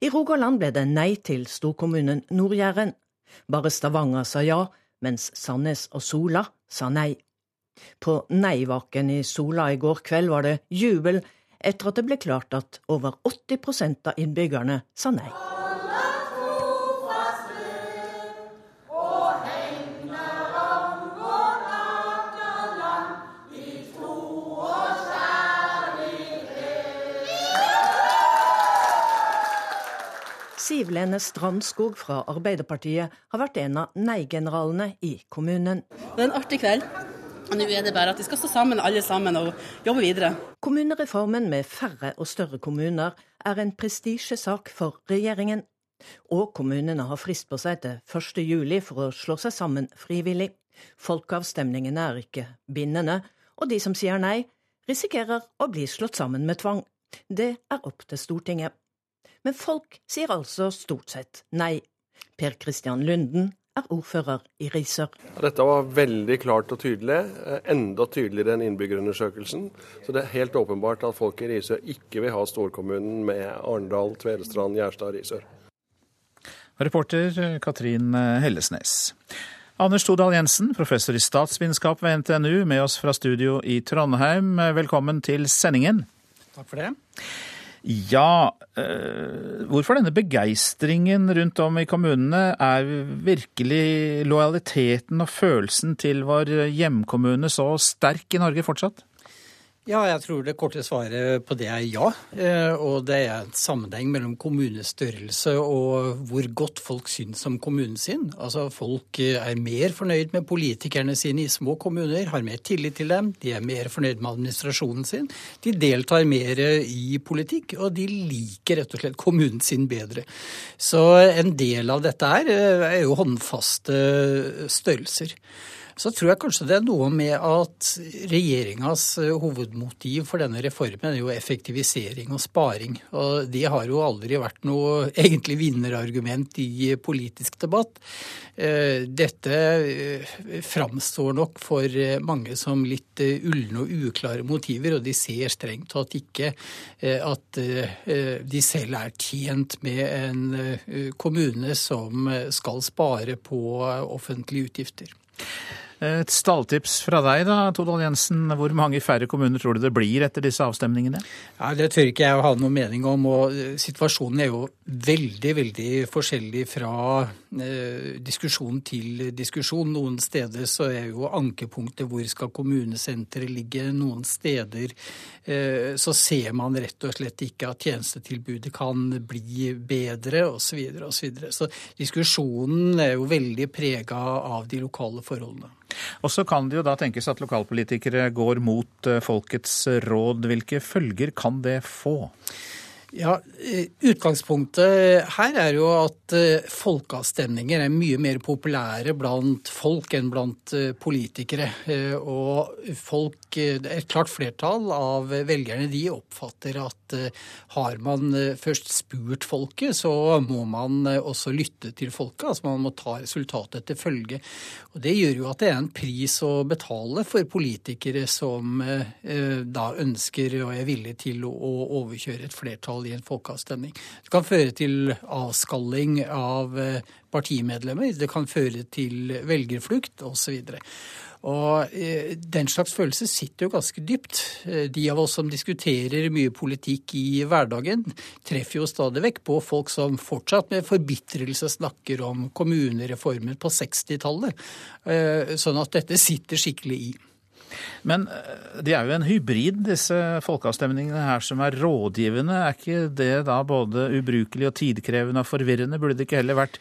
I Rogaland ble det nei til storkommunen Nord-Jæren. Bare Stavanger sa ja, mens Sandnes og Sola sa nei. På nei-vaken i Sola i går kveld var det jubel etter at det ble klart at over 80 av innbyggerne sa nei. Siv Lene Strandskog fra Arbeiderpartiet har vært en av nei-generalene i kommunen. Det er en artig kveld. Nå er det bare at de skal stå sammen alle sammen og jobbe videre. Kommunereformen med færre og større kommuner er en prestisjesak for regjeringen. Og kommunene har frist på seg til 1. juli for å slå seg sammen frivillig. Folkeavstemningen er ikke bindende, og de som sier nei, risikerer å bli slått sammen med tvang. Det er opp til Stortinget. Men folk sier altså stort sett nei. Per Christian Lunden er ordfører i Risør. Dette var veldig klart og tydelig, eh, enda tydeligere enn innbyggerundersøkelsen. Så det er helt åpenbart at folk i Risør ikke vil ha storkommunen med Arendal, Tvedestrand, Gjerstad og Risør. Reporter eh, Katrin eh, Hellesnes. Anders Todal Jensen, professor i statsvitenskap ved NTNU, med oss fra studio i Trondheim. Velkommen til sendingen. Takk for det. Ja, øh, hvorfor denne begeistringen rundt om i kommunene? Er virkelig lojaliteten og følelsen til vår hjemkommune så sterk i Norge fortsatt? Ja, jeg tror det korte svaret på det er ja. Eh, og det er en sammenheng mellom kommunestørrelse og hvor godt folk syns om kommunen sin. Altså Folk eh, er mer fornøyd med politikerne sine i små kommuner, har mer tillit til dem, de er mer fornøyd med administrasjonen sin. De deltar mer i politikk, og de liker rett og slett kommunen sin bedre. Så en del av dette her eh, er jo håndfaste størrelser. Så tror jeg kanskje det er noe med at regjeringas eh, hovedmotiv for denne reformen er jo effektivisering og sparing. Og det har jo aldri vært noe egentlig vinnerargument i politisk debatt. Eh, dette eh, framstår nok for mange som litt ulne og uklare motiver, og de ser strengt tatt ikke at de selv er tjent med en kommune som skal spare på offentlige utgifter. Et stalltips fra deg da, Todal Jensen. Hvor mange færre kommuner tror du det blir etter disse avstemningene? Ja, Det tør ikke jeg å ha noen mening om. og Situasjonen er jo veldig, veldig forskjellig fra eh, diskusjon til diskusjon. Noen steder så er jo ankepunktet hvor skal kommunesenteret ligge. Noen steder eh, så ser man rett og slett ikke at tjenestetilbudet kan bli bedre, osv. Så, videre, og så, så diskusjonen er jo veldig prega av de lokale forholdene. Og så kan det jo da tenkes at lokalpolitikere går mot eh, folkets råd. Hvilke følger kan det få? Ja, eh, Utgangspunktet her er jo at eh, folkeavstemninger er mye mer populære blant folk enn blant politikere. Og folk, et klart flertall av velgerne de oppfatter at har man først spurt folket, så må man også lytte til folket. Altså man må ta resultatet til følge. Og Det gjør jo at det er en pris å betale for politikere som eh, da ønsker og er villige til å overkjøre et flertall i en folkeavstemning. Det kan føre til avskalling av eh, partimedlemmer, det kan føre til velgerflukt osv. Og eh, Den slags følelse sitter jo ganske dypt. Eh, de av oss som diskuterer mye politikk i hverdagen, treffer jo stadig vekk på folk som fortsatt med forbitrelse snakker om kommunereformen på 60-tallet. Eh, sånn at dette sitter skikkelig i. Men de er jo en hybrid, disse folkeavstemningene her som er rådgivende. Er ikke det da både ubrukelig og tidkrevende og forvirrende? Burde det ikke heller vært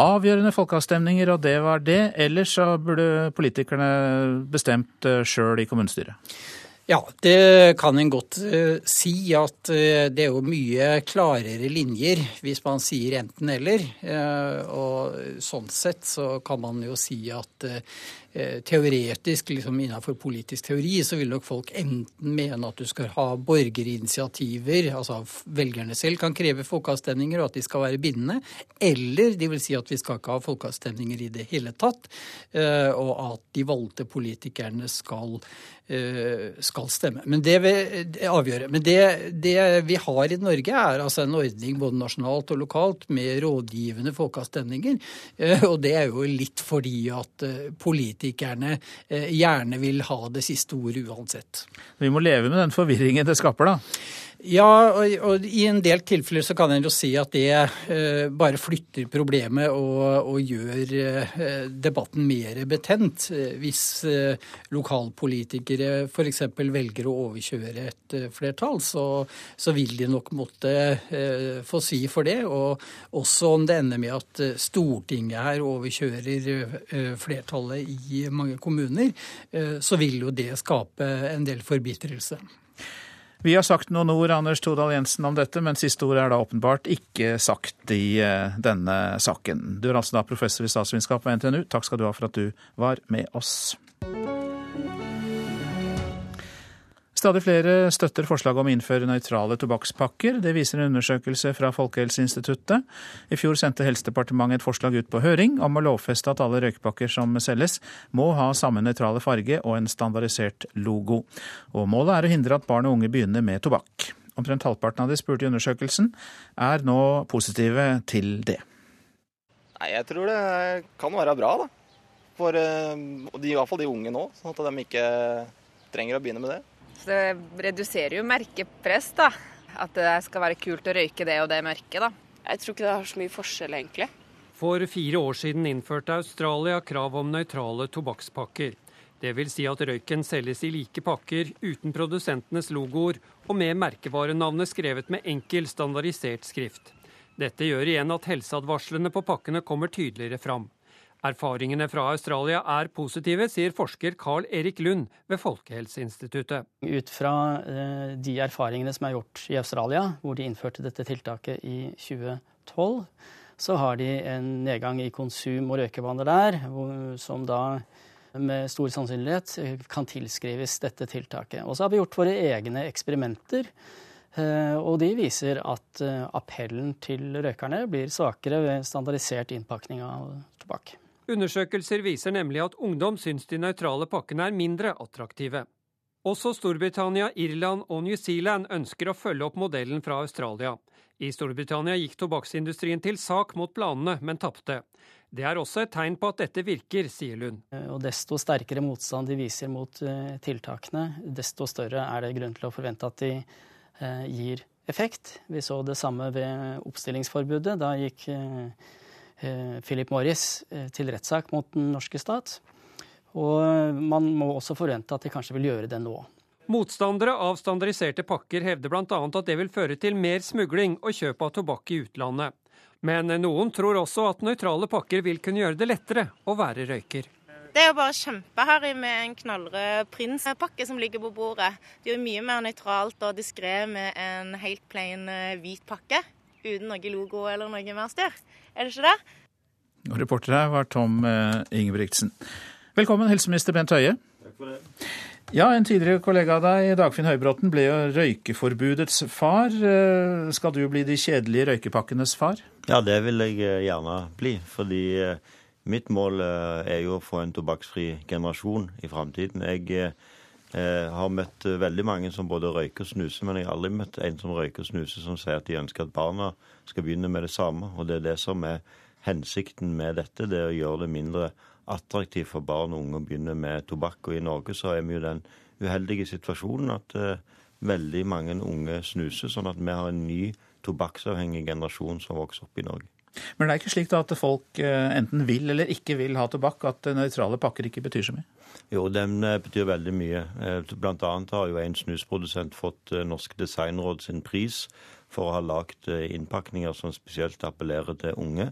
avgjørende folkeavstemninger, og det var det. Ellers så burde politikerne bestemt eh, sjøl i kommunestyret. Ja, det kan en godt uh, si. At uh, det er jo mye klarere linjer hvis man sier enten-eller. Og sånn sett så kan man jo si at Eh, teoretisk, liksom innenfor politisk teori, så vil nok folk enten mene at du skal ha borgerinitiativer, altså velgerne selv kan kreve folkeavstemninger og at de skal være bindende, eller de vil si at vi skal ikke ha folkeavstemninger i det hele tatt, eh, og at de valgte politikerne skal, eh, skal stemme. Men det vil avgjøre. Men det, det, vi har i Norge, er altså en ordning både nasjonalt og lokalt med rådgivende folkeavstemninger, og det er jo litt fordi at politikere politikerne eh, gjerne vil ha det siste ordet uansett. Vi må leve med den forvirringen det skaper, da? Ja, og, i en del tilfeller så kan en jo si at det eh, bare flytter problemet og, og gjør eh, debatten mer betent. Eh, hvis eh, lokalpolitikere f.eks. velger å overkjøre et flertall, så, så, vil de nok måtte få si for det. Og også om det ender med at Stortinget her overkjører flertallet i mange kommuner, så vil jo det skape en del forbitrelse. Vi har sagt noen ord Anders Todal Jensen, om dette, men siste ord er da åpenbart ikke sagt i eh, denne saken. Du er altså da professor i statsvitenskap ved NTNU. Takk skal du ha for at du var med oss. Stadig flere støtter forslaget om å innføre nøytrale tobakkspakker. Det viser en undersøkelse fra Folkehelseinstituttet. I fjor sendte Helsedepartementet et forslag ut på høring om å lovfeste at alle røykpakker som selges, må ha samme nøytrale farge og en standardisert logo. Og målet er å hindre at barn og unge begynner med tobakk. Omtrent halvparten av de spurte i undersøkelsen er nå positive til det. Nei, Jeg tror det kan være bra, da. For de, i hvert fall de unge nå, sånn at de ikke trenger å begynne med det. Det reduserer jo merkepress, da. At det skal være kult å røyke det og det merket, da. Jeg tror ikke det har så mye forskjell, egentlig. For fire år siden innførte Australia krav om nøytrale tobakkspakker. Det vil si at røyken selges i like pakker uten produsentenes logoer og med merkevarenavnet skrevet med enkel, standardisert skrift. Dette gjør igjen at helseadvarslene på pakkene kommer tydeligere fram. Erfaringene fra Australia er positive, sier forsker Carl Erik Lund ved Folkehelseinstituttet. Ut fra eh, de erfaringene som er gjort i Australia, hvor de innførte dette tiltaket i 2012, så har de en nedgang i konsum og røykevaner der, som da med stor sannsynlighet eh, kan tilskrives dette tiltaket. Og så har vi gjort våre egne eksperimenter. Eh, og de viser at appellen til røkerne blir svakere ved standardisert innpakning av tobakk. Undersøkelser viser nemlig at ungdom syns de nøytrale pakkene er mindre attraktive. Også Storbritannia, Irland og New Zealand ønsker å følge opp modellen fra Australia. I Storbritannia gikk tobakksindustrien til sak mot planene, men tapte. Det er også et tegn på at dette virker, sier Lund. Eh, og Desto sterkere motstand de viser mot eh, tiltakene, desto større er det grunn til å forvente at de eh, gir effekt. Vi så det samme ved oppstillingsforbudet. Da gikk Philip Morris til rettssak mot den norske stat. Og man må også forvente at de kanskje vil gjøre det nå. Motstandere av standardiserte pakker hevder bl.a. at det vil føre til mer smugling og kjøp av tobakk i utlandet. Men noen tror også at nøytrale pakker vil kunne gjøre det lettere å være røyker. Det er jo bare kjempeharry med en knallrød Prins-pakke som ligger på bordet. Det er jo mye mer nøytralt og diskré med en helt plain eh, hvit pakke. Uten noe logo eller noe mer styr. Er det ikke det? Og reporter her var Tom eh, Ingebrigtsen. Velkommen, helseminister Bent Høie. Takk for det. Ja, En tidligere kollega av deg, Dagfinn Høybråten, ble jo røykeforbudets far. Eh, skal du bli de kjedelige røykepakkenes far? Ja, det vil jeg eh, gjerne bli. Fordi mitt mål er jo å få en tobakksfri generasjon i framtiden. Jeg har møtt veldig mange som både røyker og snuser, men jeg har aldri møtt en som røyker og snuser som sier at de ønsker at barna skal begynne med det samme. Og det er det som er hensikten med dette, det er å gjøre det mindre attraktivt for barn og unge å begynne med tobakk. Og i Norge så er vi jo den uheldige situasjonen at uh, veldig mange unge snuser, sånn at vi har en ny tobakksavhengig generasjon som vokser opp i Norge. Men det er ikke slik da at folk uh, enten vil eller ikke vil ha tobakk, at nøytrale pakker ikke betyr så mye? Jo, den uh, betyr veldig mye. Blant annet har jo en snusprodusent fått Norsk designråd sin pris for å ha lagd innpakninger som spesielt appellerer til unge.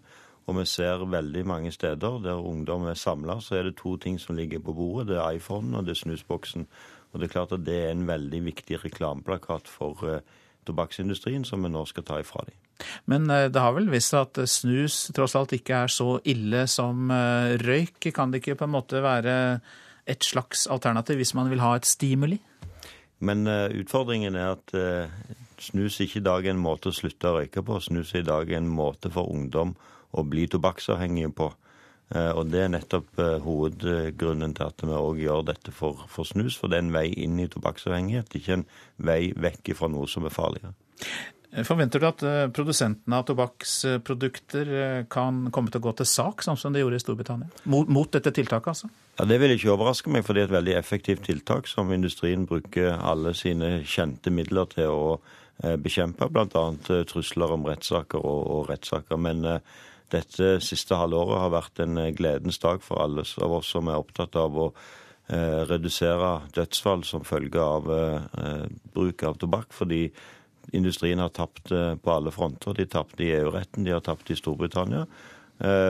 Og vi ser veldig mange steder der ungdom er samla, så er det to ting som ligger på bordet. Det er iPhonen og det er snusboksen. Og det er klart at det er en veldig viktig reklameplakat for uh, tobakksindustrien som vi nå skal ta ifra dem. Men uh, det har vel vist seg at snus tross alt ikke er så ille som uh, røyk. Kan det ikke på en måte være et slags alternativ hvis man vil ha et stimuli? Men utfordringen er at snus ikke i dag er en måte å slutte å røyke på. Snus er i dag en måte for ungdom å bli tobakksavhengige på. Eh, og Det er nettopp eh, hovedgrunnen til at vi òg gjør dette for, for, snus. For det er en vei inn i tobakksavhengighet, ikke en vei vekk fra noe som er farligere. Forventer du at eh, produsentene av tobakksprodukter kan komme til å gå til sak, sånn som de gjorde i Storbritannia? Mot, mot dette tiltaket, altså? Ja, Det vil ikke overraske meg, for det er et veldig effektivt tiltak som industrien bruker alle sine kjente midler til å bekjempe, bl.a. trusler om rettssaker og, og rettssaker. Men dette siste halvåret har vært en eh, gledens dag for alle av oss som er opptatt av å eh, redusere dødsfall som følge av eh, bruk av tobakk. Fordi industrien har tapt på alle fronter. De tapte i EU-retten, de har tapt i Storbritannia.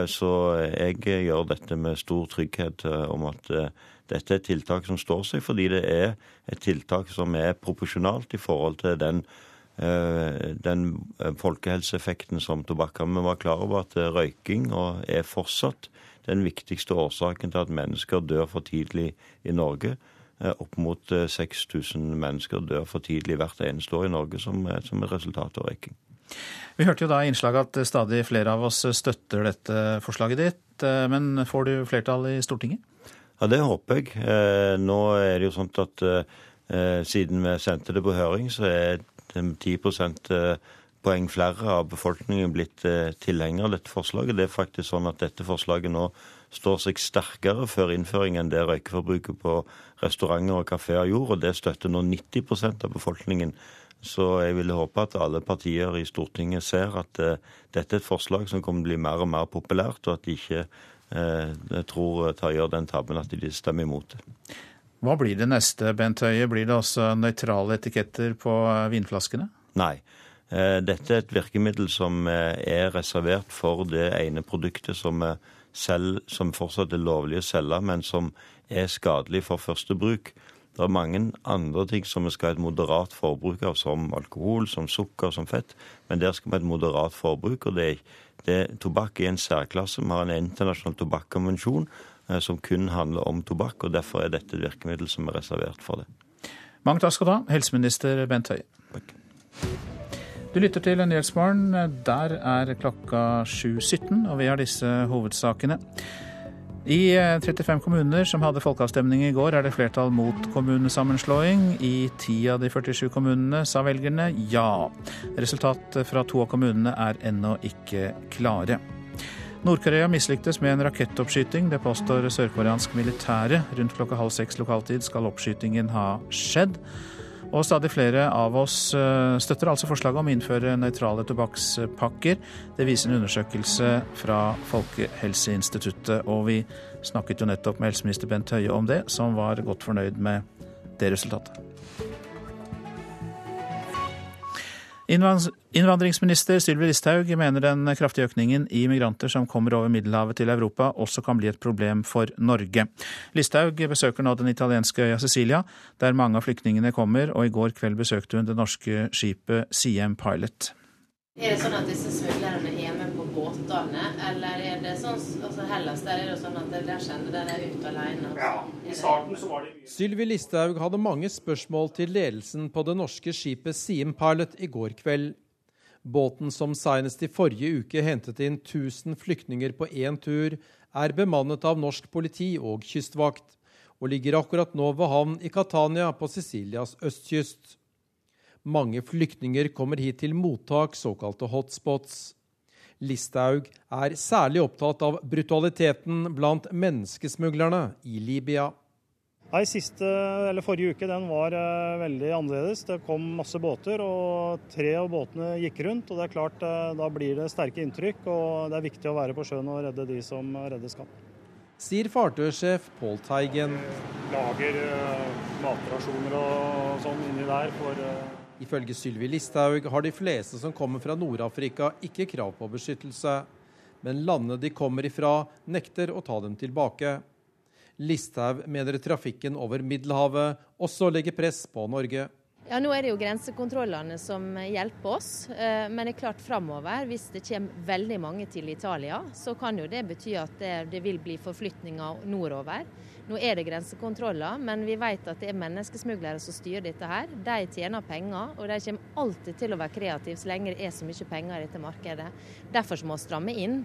Så jeg gjør dette med stor trygghet om at dette er et tiltak som står seg, fordi det er et tiltak som er proporsjonalt i forhold til den den eh, folkehelseeffekten som tobakk har. Vi var klar over at eh, røyking er fortsatt den viktigste årsaken til at mennesker dør for tidlig i Norge. Opp mot 6000 mennesker dør for tidlig hvert eneste år i Norge som, som er resultat av røyking. Vi hørte jo da i innslaget at stadig flere av oss støtter dette forslaget ditt. Men får du flertall i Stortinget? Ja, det håper jeg. Nå er det jo sånn at siden vi sendte det på høring, så er 10 eh, poeng flere av befolkningen blitt eh, tilhenger av dette forslaget. Det er faktisk sånn at dette forslaget nå står seg sterkere før innføring enn det røykeforbruket på restauranter og kafeer gjorde, og det støtter nå 90% av befolkningen. Så jeg ville håpe at alle partier i Stortinget ser at dette er et forslag som kommer til å bli mer og mer populært, og at de ikke jeg tror tar gjør den tabben at de stemmer imot det. Hva blir det neste, Bent Høie? Blir det også nøytrale etiketter på vinflaskene? Nei. Dette er et virkemiddel som er reservert for det ene produktet som, selv, som fortsatt er lovlig å selge, men som er skadelig for første bruk. Det er mange andre ting som vi skal ha et moderat forbruk av, som alkohol, som sukker, som fett. Men der skal vi ha et moderat forbruk. og det er, det, Tobakk er en særklasse. Vi har en internasjonal tobakkonvensjon eh, som kun handler om tobakk. og Derfor er dette et virkemiddel som er reservert for det. Mange takk skal du ha, helseminister Bent Høie. Du lytter til Nyhetsmorgen. Der er klokka 7.17, og vi har disse hovedsakene. I 35 eh, kommuner som hadde folkeavstemning i går, er det flertall mot kommunesammenslåing. I ti av de 47 kommunene sa velgerne ja. Resultatet fra to av kommunene er ennå ikke klare. Nord-Korea mislyktes med en rakettoppskyting. Det påstår sørkoreansk militære. Rundt klokka halv seks lokaltid skal oppskytingen ha skjedd. Og stadig flere av oss eh, støtter altså forslaget om å innføre nøytrale tobakkspakker. Det viser en undersøkelse fra Folkehelseinstituttet. Og vi snakket jo nettopp med helseminister Bent Høie om det, som var godt fornøyd med det resultatet. Innvandringsminister Sylvi Listhaug mener den kraftige økningen i migranter som kommer over Middelhavet til Europa, også kan bli et problem for Norge. Listhaug besøker nå den italienske øya Sicilia, der mange av flyktningene kommer, og i går kveld besøkte hun det norske skipet Siem Pilot. Er det sånn at disse smuglerne er båtene, eller er det sånn altså Hellas der er det sånn at der kjenner dere ute alene? Ja, i starten så var det Sylvi Listhaug hadde mange spørsmål til ledelsen på det norske skipet Siem Pilot i går kveld. Båten som senest i forrige uke hentet inn 1000 flyktninger på én tur, er bemannet av norsk politi og kystvakt, og ligger akkurat nå ved havn i Catania på Sicilias østkyst. Mange flyktninger kommer hit til mottak, såkalte hotspots. Listhaug er særlig opptatt av brutaliteten blant menneskesmuglerne i Libya. Nei, siste, eller Forrige uke den var uh, veldig annerledes. Det kom masse båter, og tre av båtene gikk rundt. og det er klart uh, Da blir det sterke inntrykk, og det er viktig å være på sjøen og redde de som reddes kan. Sier fartøysjef Pål Teigen. Lager uh, matrasjoner og sånn inni der for Ifølge Sylvi Listhaug har de fleste som kommer fra Nord-Afrika ikke krav på beskyttelse, men landet de kommer ifra nekter å ta dem tilbake. Listhaug mener trafikken over Middelhavet også legger press på Norge. Ja, Nå er det jo grensekontrollene som hjelper oss. Eh, men det er klart framover, hvis det kommer veldig mange til Italia, så kan jo det bety at det, det vil bli forflytninger nordover. Nå er det grensekontroller, men vi vet at det er menneskesmuglere som styrer dette her. De tjener penger, og de kommer alltid til å være kreative så lenge det er så mye penger i dette markedet. Derfor må vi stramme inn.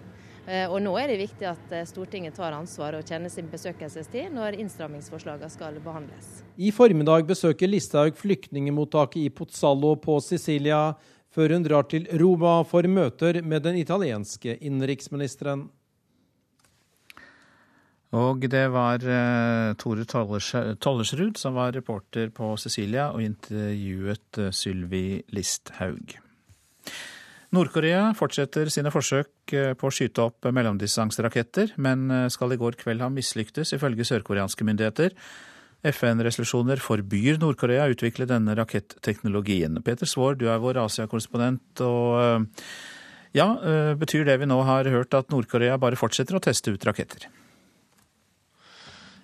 Eh, og nå er det viktig at eh, Stortinget tar ansvar og kjenner sin besøkelsestid når innstrammingsforslagene skal behandles. I formiddag besøker Listhaug flyktningemottaket i Pozzallo på Sicilia, før hun drar til Roma for møter med den italienske innenriksministeren. Og det var uh, Tore Tollersrud som var reporter på Cecilia og intervjuet Sylvi Listhaug. Nord-Korea fortsetter sine forsøk uh, på å skyte opp mellomdistanseraketter, men skal i går kveld ha mislyktes, ifølge sørkoreanske myndigheter. FN-resolusjoner forbyr Nord-Korea å utvikle denne raketteknologien. Peter Svaar, du er vår Asia-korrespondent. og ja, Betyr det vi nå har hørt at Nord-Korea bare fortsetter å teste ut raketter?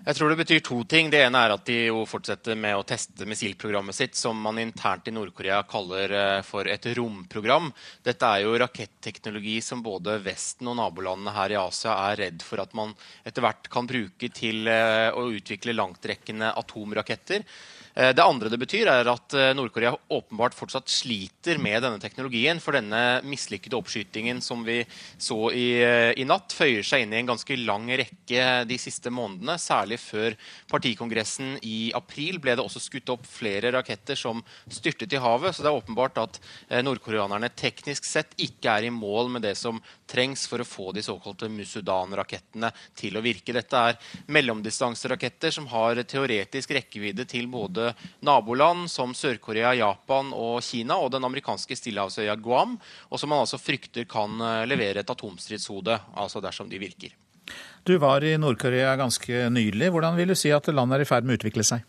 Jeg tror det betyr to ting. Det ene er at de jo fortsetter med å teste missilprogrammet sitt, som man internt i Nord-Korea kaller eh, for et romprogram. Dette er jo raketteknologi som både Vesten og nabolandene her i Asia er redd for at man etter hvert kan bruke til eh, å utvikle langtrekkende atomraketter. Eh, det andre det betyr, er at eh, Nord-Korea åpenbart fortsatt sliter med denne teknologien. For denne mislykkede oppskytingen som vi så i, eh, i, natt, føyer seg inn i en ganske lang rekke de siste månedene. Særlig før partikongressen i april ble det også skutt opp flere raketter som styrtet i havet. Så det er åpenbart at nordkoreanerne teknisk sett ikke er i mål med det som trengs for å få de såkalte Musudan-rakettene til å virke. Dette er mellomdistanseraketter som har teoretisk rekkevidde til både naboland som Sør-Korea, Japan og Kina og den amerikanske stillehavsøya Guam, og som man altså frykter kan eh, levere et atomstridshode altså dersom de virker. Du var i Nord-Korea ganske nylig. Hvordan vil du si at landet er i ferd med å utvikle seg?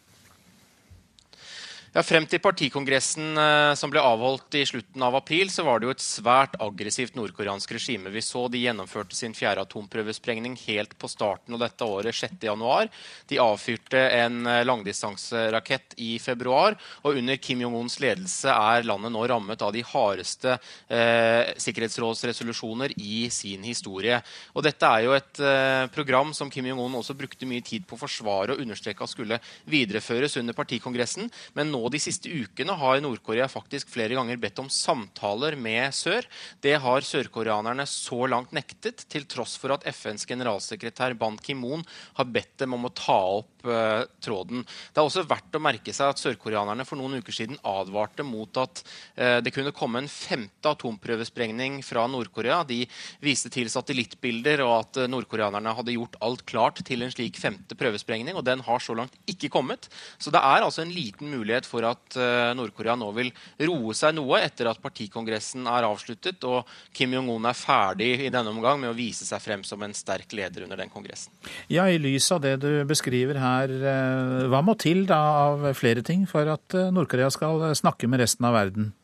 Ja, Frem til partikongressen eh, som ble avholdt i slutten av april, så var det jo et svært aggressivt nordkoreansk regime. Vi så de gjennomførte sin fjerde atomprøvesprengning helt på starten av dette året, 6.1. De avfyrte en eh, langdistanserakett i februar. Og under Kim Jong-uns ledelse er landet nå rammet av de hardeste eh, sikkerhetsrådsresolusjoner i sin historie. Og dette er jo et eh, program som Kim Jong-un også brukte mye tid på å forsvare og understreke at skulle videreføres under partikongressen. men nå de siste ukene har Nord-Korea faktisk flere ganger bedt om samtaler med sør. Det har sørkoreanerne så langt nektet, til tross for at FNs generalsekretær Ban Ki-moon har bedt dem om å ta opp uh, tråden. Det er også verdt å merke seg at sørkoreanerne for noen uker siden advarte mot at uh, det kunne komme en femte atomprøvesprengning fra Nord-Korea. De viste til satellittbilder og at uh, nordkoreanerne hadde gjort alt klart til en slik femte prøvesprengning, og den har så langt ikke kommet. Så det er altså en liten mulighet for for at eh, Nord-Korea nå vil roe seg noe etter at partikongressen er avsluttet og Kim Jong-un er ferdig i denne omgang med å vise seg frem som en sterk leder under den kongressen. Ja, I lys av det du beskriver her, eh, hva må til da av flere ting for at eh, Nord-Korea skal snakke med resten av verden?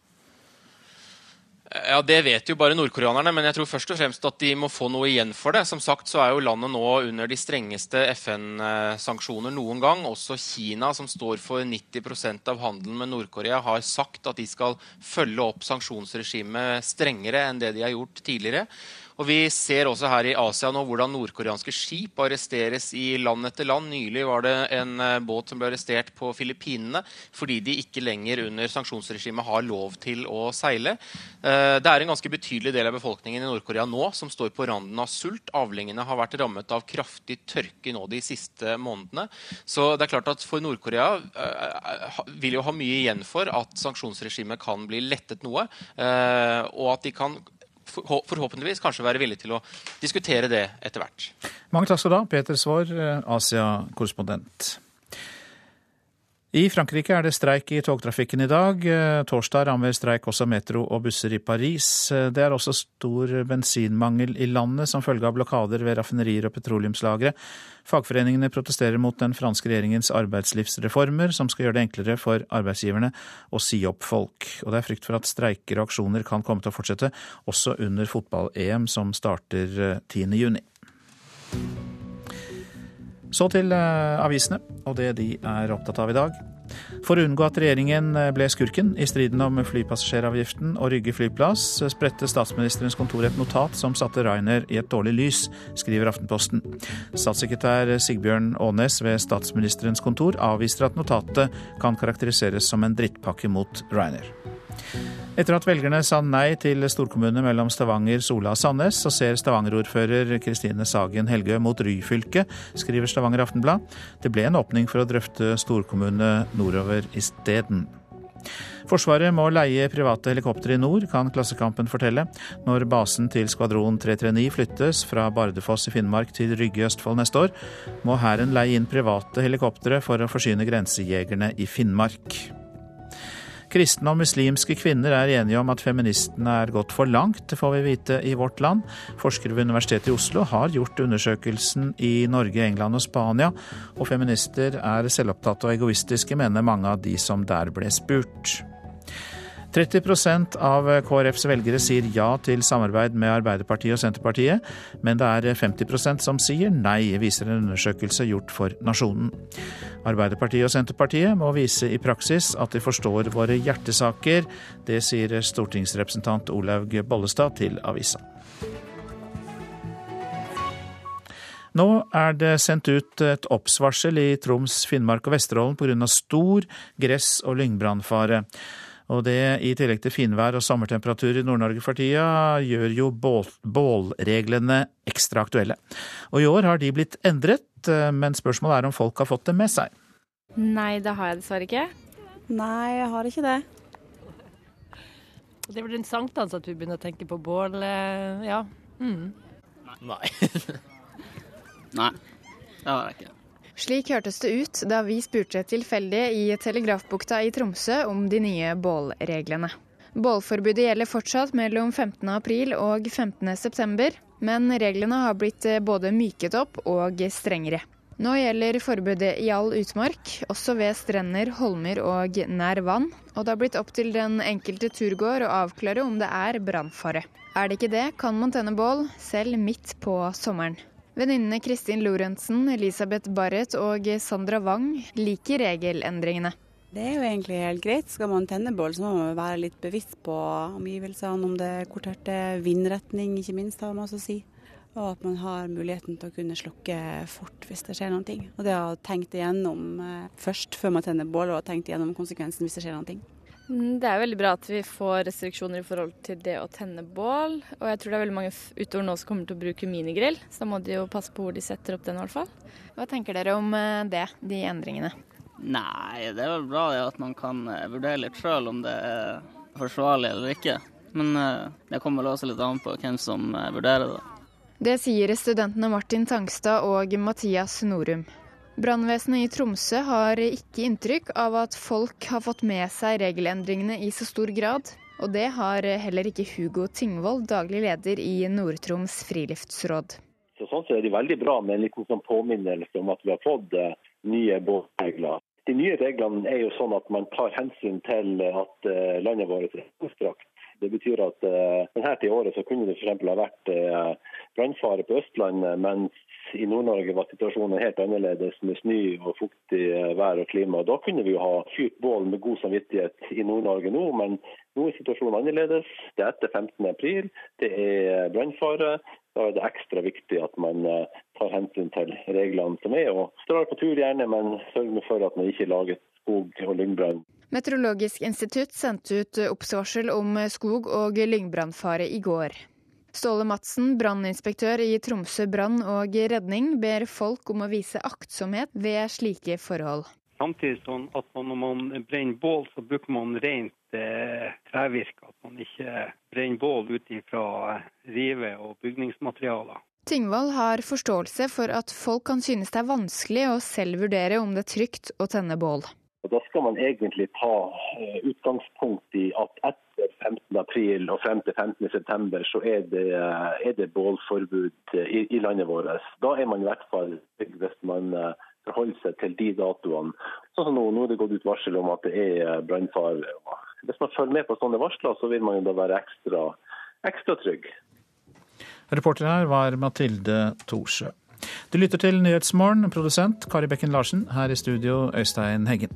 Ja, Det vet jo bare nordkoreanerne, men jeg tror først og fremst at de må få noe igjen for det. Som sagt så er jo landet nå under de strengeste FN-sanksjoner noen gang. Også Kina, som står for 90% av handelen med Nord-Korea, har sagt at de skal følge opp sanksjonsregimet strengere enn det de har gjort tidligere. Og Vi ser også her i Asia nå hvordan nordkoreanske skip arresteres i land etter land. Nylig var det en eh, båt som ble arrestert på Filippinene fordi de ikke lenger under sanksjonsregimet har lov til å seile. Eh, det er en ganske betydelig del av befolkningen i Nord-Korea nå som står på randen av sult. Avlingene har vært rammet av kraftig tørke nå de siste månedene. Så det er klart at for Nord-Korea eh, vil jo ha mye igjen for at sanksjonsregimet kan bli lettet noe, og at de kan forhåpentligvis kanskje være villig til å diskutere det etter hvert. Mange takk skal du ha, Peter Svaar, eh, Asia-korrespondent. I Frankrike er det streik i togtrafikken i dag. Eh, torsdag rammer streik også metro og busser i Paris. Eh, det er også stor bensinmangel i landet som følge av blokader ved raffinerier og petroleumslagre. Fagforeningene protesterer mot den franske regjeringens arbeidslivsreformer, som skal gjøre det enklere for arbeidsgiverne å si opp folk. Og det er frykt for at streiker og aksjoner kan komme til å fortsette, også under fotball-EM, som starter 10. Eh. Så til eh, avisene og det de er opptatt av i dag. For å unngå at regjeringen eh, ble skurken i striden om flypassasjeravgiften og Rygge flyplass, spredte statsministerens kontor et notat som satte Rainer i et dårlig lys, skriver Aftenposten. Statssekretær Sigbjørn Aanes ved statsministerens kontor avviser at notatet kan karakteriseres som en drittpakke mot Rainer. Etter at velgerne sa nei til storkommune mellom Stavanger, Sola og Sandnes, så ser Stavanger-ordfører Kristine Sagen Helgø mot Ryfylke, skriver Stavanger Aftenblad. Det ble en åpning for å drøfte storkommune nordover isteden. Forsvaret må leie private helikoptre i nord, kan Klassekampen fortelle. Når basen til skvadron 339 flyttes fra Bardufoss i Finnmark til Rygge i Østfold neste år, må Hæren leie inn private helikoptre for å forsyne grensejegerne i Finnmark. Kristne og muslimske kvinner er enige om at feministene er gått for langt, får vi vite i Vårt Land. Forskere ved Universitetet i Oslo har gjort undersøkelsen i Norge, England og Spania, og feminister er selvopptatte og egoistiske, mener mange av de som der ble spurt. 30% av KrFs velgere sier ja til samarbeid med Arbeiderpartiet og Senterpartiet, men det er 50% som sier nei, viser en undersøkelse gjort for Nasjonen. Arbeiderpartiet og Senterpartiet må vise i praksis at de forstår våre hjertesaker. Det sier stortingsrepresentant Olaug Bollestad til avisa. Nå er det sendt ut et oppsvarsel i Troms, Finnmark og Vesterålen pga. stor gress- og lyngbrannfare. Og det, i tillegg til finvær og sommertemperatur i Nord-Norge for tida, gjør jo bål, bålreglene ekstra aktuelle. Og i år har de blitt endret, eh, men spørsmålet er om folk har fått det med seg. Nei, det har jeg dessverre ikke. Nei, jeg har ikke det. Det er vel rundt sankthans at vi begynner å tenke på bål, eh, ja. Mm. Nei. Nei, det har jeg ikke. Slik hørtes det ut da vi spurte tilfeldige i Telegrafbukta i Tromsø om de nye bålreglene. Bålforbudet gjelder fortsatt mellom 15.4 og 15.9, Men reglene har blitt både myket opp og strengere. Nå gjelder forbudet i all utmark, også ved strender, holmer og nær vann. Og det har blitt opp til den enkelte turgåer å avklare om det er brannfare. Er det ikke det, kan man tenne bål, selv midt på sommeren. Venninnene Kristin Lorentzen, Elisabeth Barrett og Sandra Wang liker regelendringene. Det er jo egentlig helt greit. Skal man tenne bål, så må man være litt bevisst på omgivelsene, om det er er, vindretning ikke minst, har man også å si. Og at man har muligheten til å kunne slukke fort hvis det skjer noe. Og det å tenkt igjennom eh, først før man tenner bål, og tenkt igjennom konsekvensen hvis det skjer noe. Mm, det er veldig bra at vi får restriksjoner i forhold til det å tenne bål. Og jeg tror det er veldig mange utover nå som kommer til å bruke minigrill, så da må de jo passe på hvor de setter opp den i hvert fall. Hva tenker dere om eh, det, de endringene? Nei, det er vel bra at man kan eh, vurdere litt sjøl om det er forsvarlig eller ikke. Men det kommer vel også litt an på hvem som vurderer det. Det sier studentene Martin Tangstad og Mathias Norum. Brannvesenet i Tromsø har ikke inntrykk av at folk har fått med seg regelendringene i så stor grad. Og det har heller ikke Hugo Tingvold, daglig leder i Nord-Troms friluftsråd. Så sånn så er det veldig bra med en liten sånn påminnelse om at vi har fått uh, nye båtregler. De nye reglene er jo sånn at man tar hensyn til at uh, landet vårt er langstrakt. Det betyr at uh, denne til året så kunne det f.eks. ha vært brannfare på Østlandet, mens i Nord-Norge var situasjonen helt annerledes med snø og fuktig uh, vær og klima. Da kunne vi jo ha fyrt bål med god samvittighet i Nord-Norge nå, men nå er situasjonen annerledes. Det er etter 15. april, det er brannfare. Da er det ekstra viktig at man tar hensyn til reglene som er. og Drar på tur gjerne, men sørger for at man ikke lager skog- og lyngbrann. Meteorologisk institutt sendte ut oppsvarsel om skog- og lyngbrannfare i går. Ståle Madsen, branninspektør i Tromsø brann og redning, ber folk om å vise aktsomhet ved slike forhold. Samtidig sånn at man, når man brenner bål, så bruker man rent eh, trevirke. At man ikke brenner bål ut fra rive- og bygningsmaterialer. Tingvoll har forståelse for at folk kan synes det er vanskelig å selv vurdere om det er trygt å tenne bål. Og Da skal man egentlig ta utgangspunkt i at etter 15. april og frem til 15. september så er det, er det bålforbud i, i, landet vårt. Da er man i hvert fall trygg hvis man forholder seg til de datoene. Sånn som nå, nå er det gått ut varsel om at det er brannfare. Hvis man følger med på sånne varsler, så vil man jo da være ekstra, ekstra trygg. Reporter her var Mathilde Thorsø. Du lytter til Nyhetsmorgen, produsent Kari Bekken Larsen, her i studio Øystein Heggen.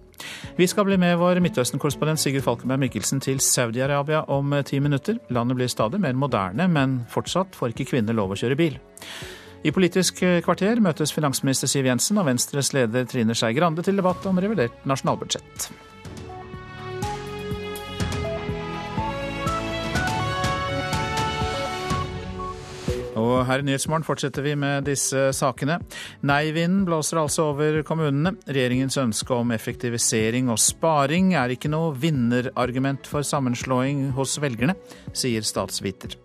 Vi skal bli med vår Midtøsten-korrespondent Sigurd Falkenberg Mikkelsen til Saudi-Arabia om ti minutter. Landet blir stadig mer moderne, men fortsatt får ikke kvinner lov å kjøre bil. I Politisk kvarter møtes finansminister Siv Jensen og Venstres leder Trine Skei Grande til debatt om revidert nasjonalbudsjett. Og her i Nyhetsmorgen fortsetter vi med disse sakene. Nei-vinden blåser altså over kommunene. Regjeringens ønske om effektivisering og sparing er ikke noe vinnerargument for sammenslåing hos velgerne, sier statsviter.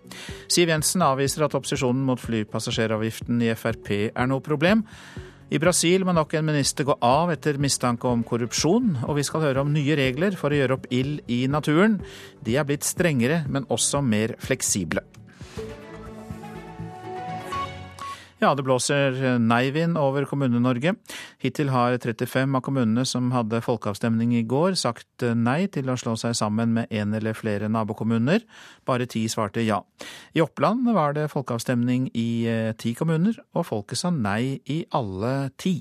Siv Jensen avviser at opposisjonen mot flypassasjeravgiften i Frp er noe problem. I Brasil må nok en minister gå av etter mistanke om korrupsjon, og vi skal høre om nye regler for å gjøre opp ild i naturen. De er blitt strengere, men også mer fleksible. Ja, det blåser nei-vind over Kommune-Norge. Hittil har 35 av kommunene som hadde folkeavstemning i går, sagt nei til å slå seg sammen med en eller flere nabokommuner. Bare ti svarte ja. I Oppland var det folkeavstemning i ti kommuner, og folket sa nei i alle ti.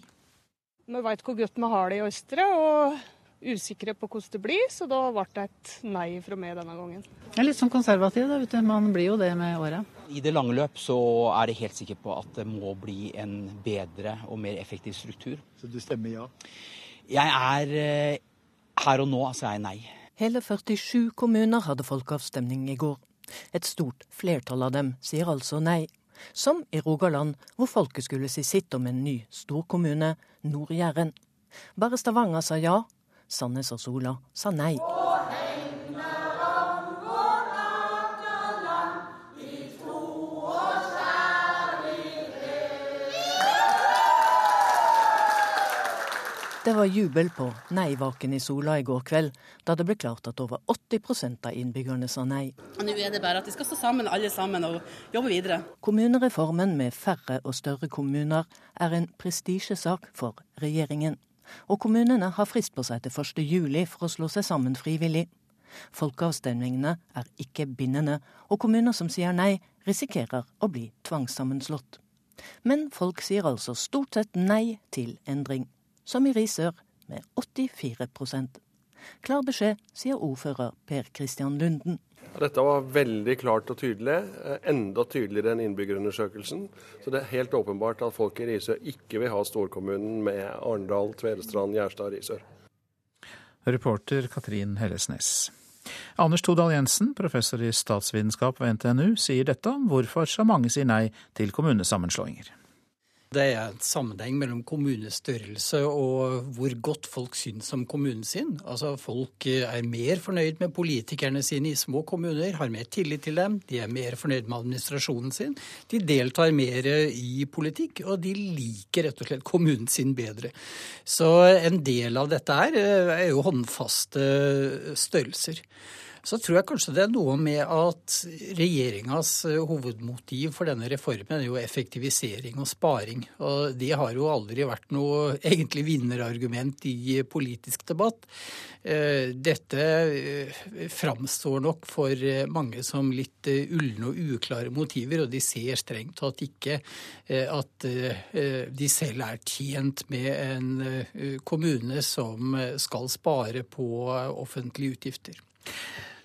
Vi veit hvor godt vi har det i Østre, og usikre på hvordan det blir, så da ble det et nei fra meg denne gangen. Jeg er litt sånn konservativ, da, vet du. Man blir jo det med åra. I det lange løp så er jeg helt sikker på at det må bli en bedre og mer effektiv struktur. Så du stemmer ja? Jeg er her og nå, altså er jeg nei. Hele 47 kommuner hadde folkeavstemning i går. Et stort flertall av dem sier altså nei. Som i Rogaland, hvor folket skulle si sitt om en ny storkommune, Nord-Jæren. Bare Stavanger sa ja, Sandnes og Sola sa nei. Det var jubel på Nei-vaken i Sola i går kveld, da det ble klart at over 80 av innbyggerne sa nei. Nå er det bare at vi skal stå sammen alle sammen og jobbe videre. Kommunereformen med færre og større kommuner er en prestisjesak for regjeringen. Og kommunene har frist på seg til 1. juli for å slå seg sammen frivillig. Folkeavstemningene er ikke bindende, og kommuner som sier nei, risikerer å bli tvangssammenslått. Men folk sier altså stort sett nei til endring som i Risør, med 84 Klar beskjed, sier ordfører Per Kristian Lunden. Dette var veldig klart og tydelig, eh, enda tydeligere enn innbyggerundersøkelsen. Så det er helt åpenbart at folk i Risør ikke vil ha storkommunen med Arendal, Tvedestrand, Gjerstad og Risør. Reporter Katrin Hellesnes. Anders Todal Jensen, professor i statsvitenskap ved NTNU, sier dette om hvorfor så mange sier nei til kommunesammenslåinger. Det er en sammenheng mellom kommunestørrelse og hvor godt folk syns om kommunen sin. Altså Folk er mer fornøyd med politikerne sine i små kommuner, har mer tillit til dem, de er mer fornøyd med administrasjonen sin. De deltar mer i politikk, og de liker rett og slett kommunen sin bedre. Så en del av dette her er jo håndfaste størrelser. Så tror jeg kanskje det er noe med at regjeringas eh, hovedmotiv for denne reformen er jo effektivisering og sparing. Og det har jo aldri vært noe egentlig vinnerargument i politisk debatt. Eh, dette eh, framstår nok for mange som litt ulne og uklare motiver, og de ser strengt tatt ikke at de selv er tjent med en kommune som skal spare på offentlige utgifter.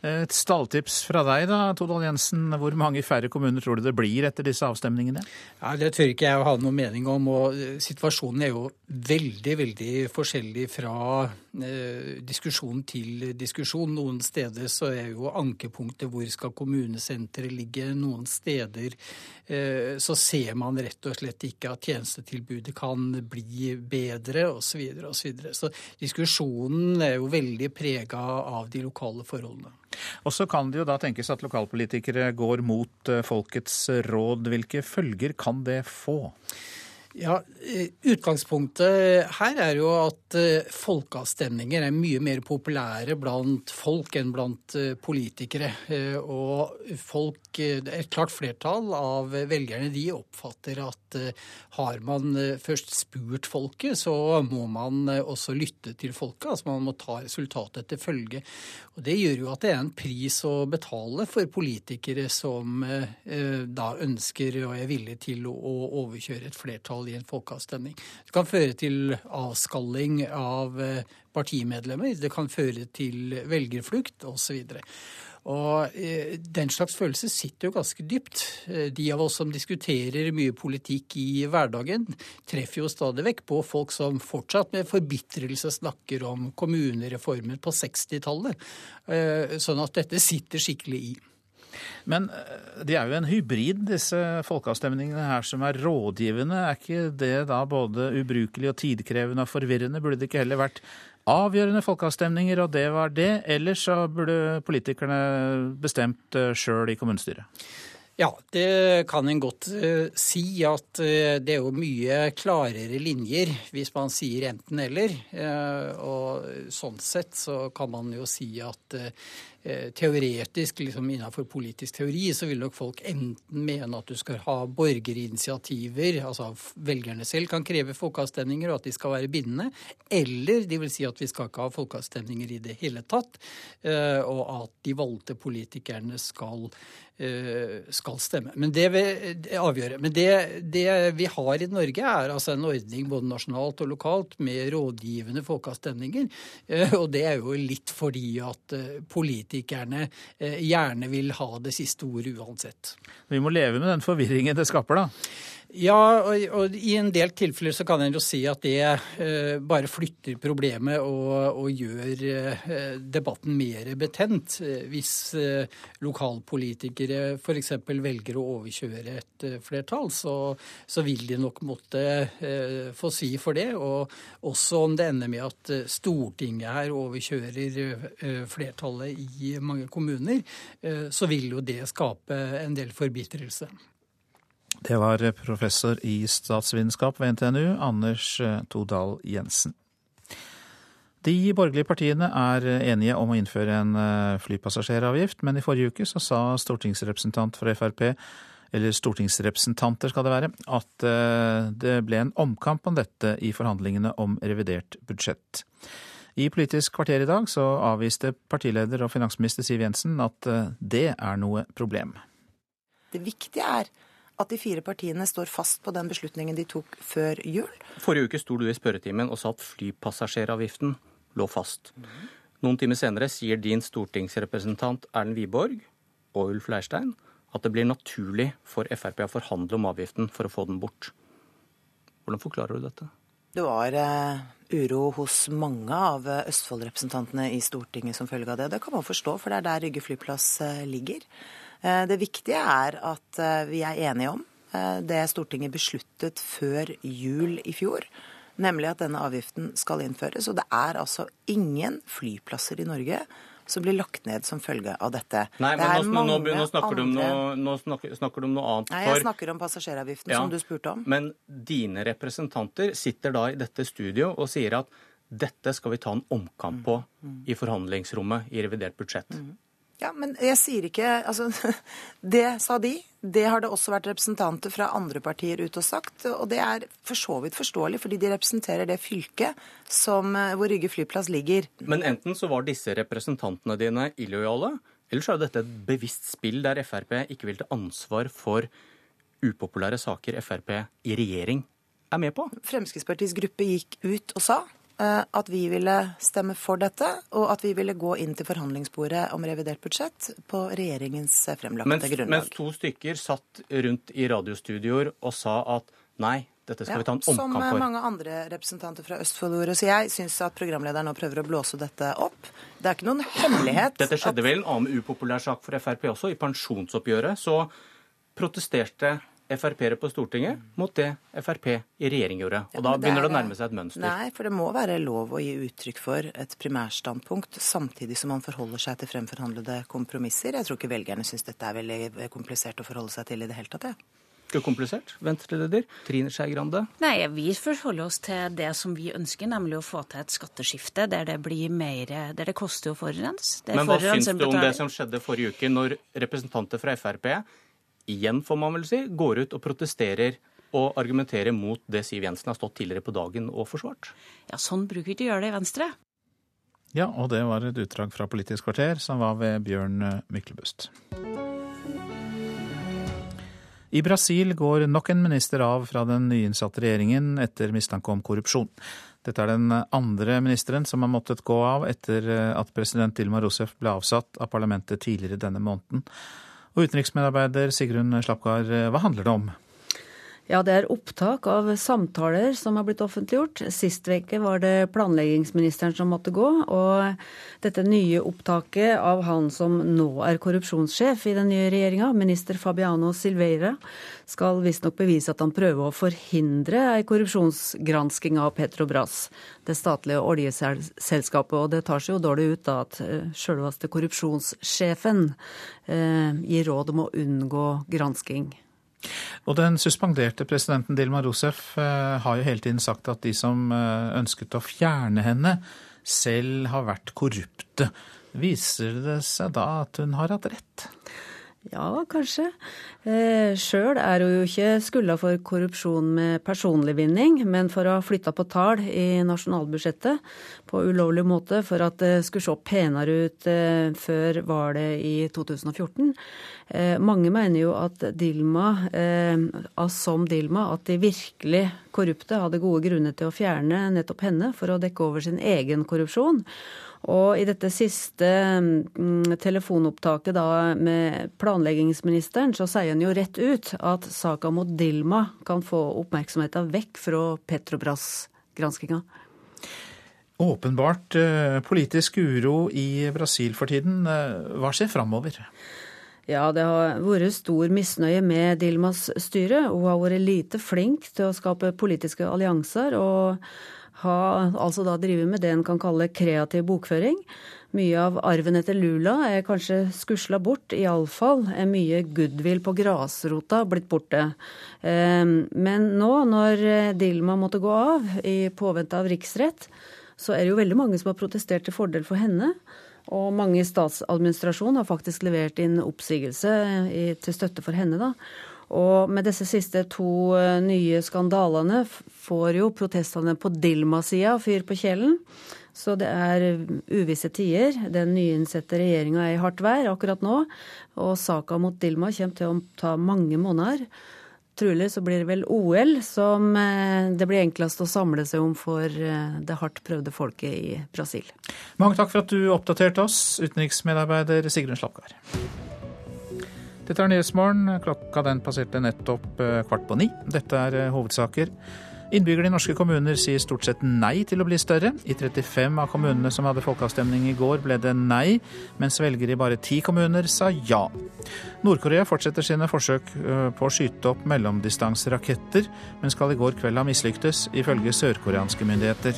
Et stalltips fra deg da, Todal Jensen. Hvor mange færre kommuner tror du det blir etter disse avstemningene? Ja, Det tør ikke jeg å ha noen mening om. og eh, Situasjonen er jo veldig, veldig forskjellig fra eh, diskusjon til diskusjon. Noen steder så er jo ankepunktet hvor skal kommunesenteret ligge. Noen steder eh, så ser man rett og slett ikke at tjenestetilbudet kan bli bedre, osv. Så, videre, og så, videre. så diskusjonen er jo veldig prega av de lokale forholdene. Og så kan det jo da tenkes at lokalpolitikere går mot eh, folkets råd. Hvilke følger kan det få? Ja, eh, Utgangspunktet her er jo at eh, folkeavstemninger er mye mer populære blant folk enn blant eh, politikere. Og folk, et klart flertall av velgerne de oppfatter at har man først spurt folket, så må man også lytte til folket. Altså man må ta resultatet til følge. Og Det gjør jo at det er en pris å betale for politikere som da ønsker og er villige til å overkjøre et flertall i en folkeavstemning. Det kan føre til avskalling av eh, partimedlemmer, det kan føre til velgerflukt osv. Og eh, Den slags følelse sitter jo ganske dypt. Eh, de av oss som diskuterer mye politikk i hverdagen, treffer jo stadig vekk på folk som fortsatt med forbitrelse snakker om kommunereformen på 60-tallet. Sånn at dette sitter skikkelig i. Men det de er jo en hybrid, disse folkeavstemningene her som er rådgivende. Er ikke det da både ubrukelig og tidkrevende og forvirrende? Burde det ikke heller vært avgjørende folkeavstemninger, og det var det? Eller så burde politikerne bestemt eh, sjøl i kommunestyret? Ja, det kan en godt uh, si. At uh, det er jo mye klarere linjer hvis man sier enten-eller. Uh, og sånn sett så kan man jo si at Eh, teoretisk, liksom innenfor politisk teori, så vil nok folk enten mene at du skal ha borgerinitiativer, altså velgerne selv kan kreve folkeavstemninger, og at de skal være bindende, eller de vil si at vi skal ikke ha folkeavstemninger i det hele tatt, eh, og at de valgte politikerne skal eh, skal stemme. Men det vil avgjøre. Men det, det, vi har i Norge, er altså en ordning både nasjonalt og lokalt med rådgivende folkeavstemninger. Og det er jo litt fordi at politikerne eh, gjerne vil ha det siste ordet uansett. Vi må leve med den forvirringen det skaper, da? Ja, og, og, i en del tilfeller så kan en jo si at det eh, bare flytter problemet og, og gjør eh, debatten mer betent. Eh, hvis eh, lokalpolitikere f.eks. velger å overkjøre et eh, flertall, så, så, vil de nok måtte eh, få si for det. Og også om det ender med at Stortinget her overkjører flertallet i mange kommuner, så vil jo det skape en del forbitrelse. Det var professor i statsvitenskap ved NTNU, Anders Todal Jensen. De borgerlige partiene er enige om å innføre en eh, flypassasjeravgift, men i forrige uke så sa stortingsrepresentant fra Frp, eller stortingsrepresentanter skal det være, at eh, det ble en omkamp om dette i forhandlingene om revidert budsjett. I Politisk kvarter i dag så avviste partileder og finansminister Siv Jensen at eh, det er noe problem. Det viktige er at de fire partiene står fast på den beslutningen de tok før jul. Forrige uke sto du i spørretimen og sa at flypassasjeravgiften lå fast. Noen timer senere sier din stortingsrepresentant Erlend Wiborg og Ulf Leirstein at det blir naturlig for Frp å forhandle om avgiften for å få den bort. Hvordan forklarer du dette? Det var eh, uro hos mange av eh, Østfold-representantene i Stortinget som følge av det. Det kan man forstå, for det er der Rygge flyplass eh, ligger. Eh, det viktige er at eh, vi er enige om eh, det Stortinget besluttet før jul i fjor. Nemlig at denne avgiften skal innføres. Og det er altså ingen flyplasser i Norge som blir lagt ned som følge av dette. Nei, det men nå, nå, nå, snakker andre... noe, nå, snakker, du om noe, annet. Nei, Jeg snakker om passasjeravgiften, ja, som du spurte om. Men dine representanter sitter da i dette studio og sier at dette skal vi ta en omkamp på mm, mm. i forhandlingsrommet i revidert budsjett. Mm. Ja, men jeg sier ikke Altså, det sa de. Det har det også vært representanter fra andre partier ute og sagt. Og det er for så vidt forståelig, fordi de representerer det fylket som, eh, hvor Rygge flyplass ligger. Men enten så var disse representantene dine illojale, eller så er dette et bevisst spill der Frp ikke vil ta ansvar for upopulære saker Frp i regjering er med på. Fremskrittspartiets gruppe gikk ut og sa at vi ville stemme for dette, og at vi ville gå inn til forhandlingsbordet om revidert budsjett på regjeringens fremlagte mens, grunnlag. Mens to stykker satt rundt i radiostudioer og sa at nei, dette skal ja, vi ta en omkamp for. Som mange andre representanter fra Østfold gjorde. Så jeg syns at programlederen nå prøver å blåse dette opp. Det er ikke noen hemmelighet Dette skjedde at... vel en annen upopulær sak for Frp også. I pensjonsoppgjøret så protesterte Frp-ere på Stortinget mot det Frp i regjering gjorde. Og ja, da begynner det å nærme seg et mønster. Nei, for det må være lov å gi uttrykk for et primærstandpunkt samtidig som man forholder seg til fremforhandlede kompromisser. Jeg tror ikke velgerne syns dette er veldig komplisert å forholde seg til i det hele tatt. Ja. Ikke komplisert. Venstre-leder Trine Skei Grande? Nei, Vi forholder oss til det som vi ønsker, nemlig å få til et skatteskifte der det blir mer, der det koster å forurense. Men hva syns du om det som skjedde forrige uke, når representanter fra Frp igjen, får man vel si, går ut og protesterer og argumenterer mot det Siv Jensen har stått tidligere på dagen og forsvart. Ja, sånn bruker vi ikke å gjøre det i Venstre. Ja, og det var et utdrag fra Politisk kvarter som var ved Bjørn Myklebust. I Brasil går nok en minister av fra den nyinnsatte regjeringen etter mistanke om korrupsjon. Dette er den andre ministeren som har måttet gå av etter at president Dilma Rousef ble avsatt av parlamentet tidligere denne måneden. Og utenriksmedarbeider Sigrun Slapgard, hva handler det om? Ja, Det er opptak av samtaler som har blitt offentliggjort. Sist uke var det planleggingsministeren som måtte gå. Og dette nye opptaket av han som nå er korrupsjonssjef i den nye regjeringa, minister Fabiano Silveira, skal visstnok bevise at han prøver å forhindre ei korrupsjonsgransking av Petrobras, det statlige oljeselskapet. Og det tar seg jo dårlig ut da at eh, sjølveste korrupsjonssjefen eh, gir råd om å unngå gransking. Og den suspenderte presidenten Dilma Rousef eh, har jo hele tiden sagt at de som eh, ønsket å fjerne henne, selv har vært korrupte. Viser det seg da at hun har hatt rett? Ja, kanskje. Eh, Sjøl er hun jo ikke skylda for korrupsjon med personlig vinning, men for å ha flytta på tall i nasjonalbudsjettet på ulovlig måte for at det skulle se penere ut eh, før valget i 2014. Eh, mange mener jo at Dilma, eh, som Dilma, at de virkelig korrupte hadde gode grunner til å fjerne nettopp henne for å dekke over sin egen korrupsjon. Og i dette siste mm, telefonopptaket da med planleggingsministeren, så sier han jo rett ut at saka mot Dilma kan få oppmerksomheten vekk fra Petrobras-granskinga. Åpenbart eh, politisk uro i Brasil for tiden. Eh, hva skjer framover? Ja, det har vært stor misnøye med Dilmas styre. Hun har vært lite flink til å skape politiske allianser. og har altså da drive med det en kan kalle kreativ bokføring. Mye av arven etter Lula er kanskje skusla bort, iallfall er mye goodwill på grasrota blitt borte. Ehm, men nå, når Dilma måtte gå av i påvente av riksrett, så er det jo veldig mange som har protestert til fordel for henne. Og mange i statsadministrasjonen har faktisk levert inn oppsigelse i, til støtte for henne. da. Og med disse siste to uh, nye skandalene får jo protestene på Dilma-sida fyr på kjelen. Så det er uvisse tider. Den nyinnsatte regjeringa er i hardt vær akkurat nå. Og saka mot Dilma kommer til å ta mange måneder. Trolig så blir det vel OL som eh, det blir enklest å samle seg om for eh, det hardt prøvde folket i Brasil. Mange takk for at du oppdaterte oss, utenriksmedarbeider Sigrun Slapgard. Dette er Nyhetsmorgen. Klokka den passerte nettopp eh, kvart på ni. Dette er hovedsaker. Innbyggerne i norske kommuner sier stort sett nei til å bli større. I 35 av kommunene som hadde folkeavstemning i går, ble det nei, mens velgere i bare ti kommuner sa ja. Nord-Korea fortsetter sine forsøk øh, på å skyte opp mellomdistanseraketter, men skal i går kveld ha mislyktes, ifølge sørkoreanske myndigheter.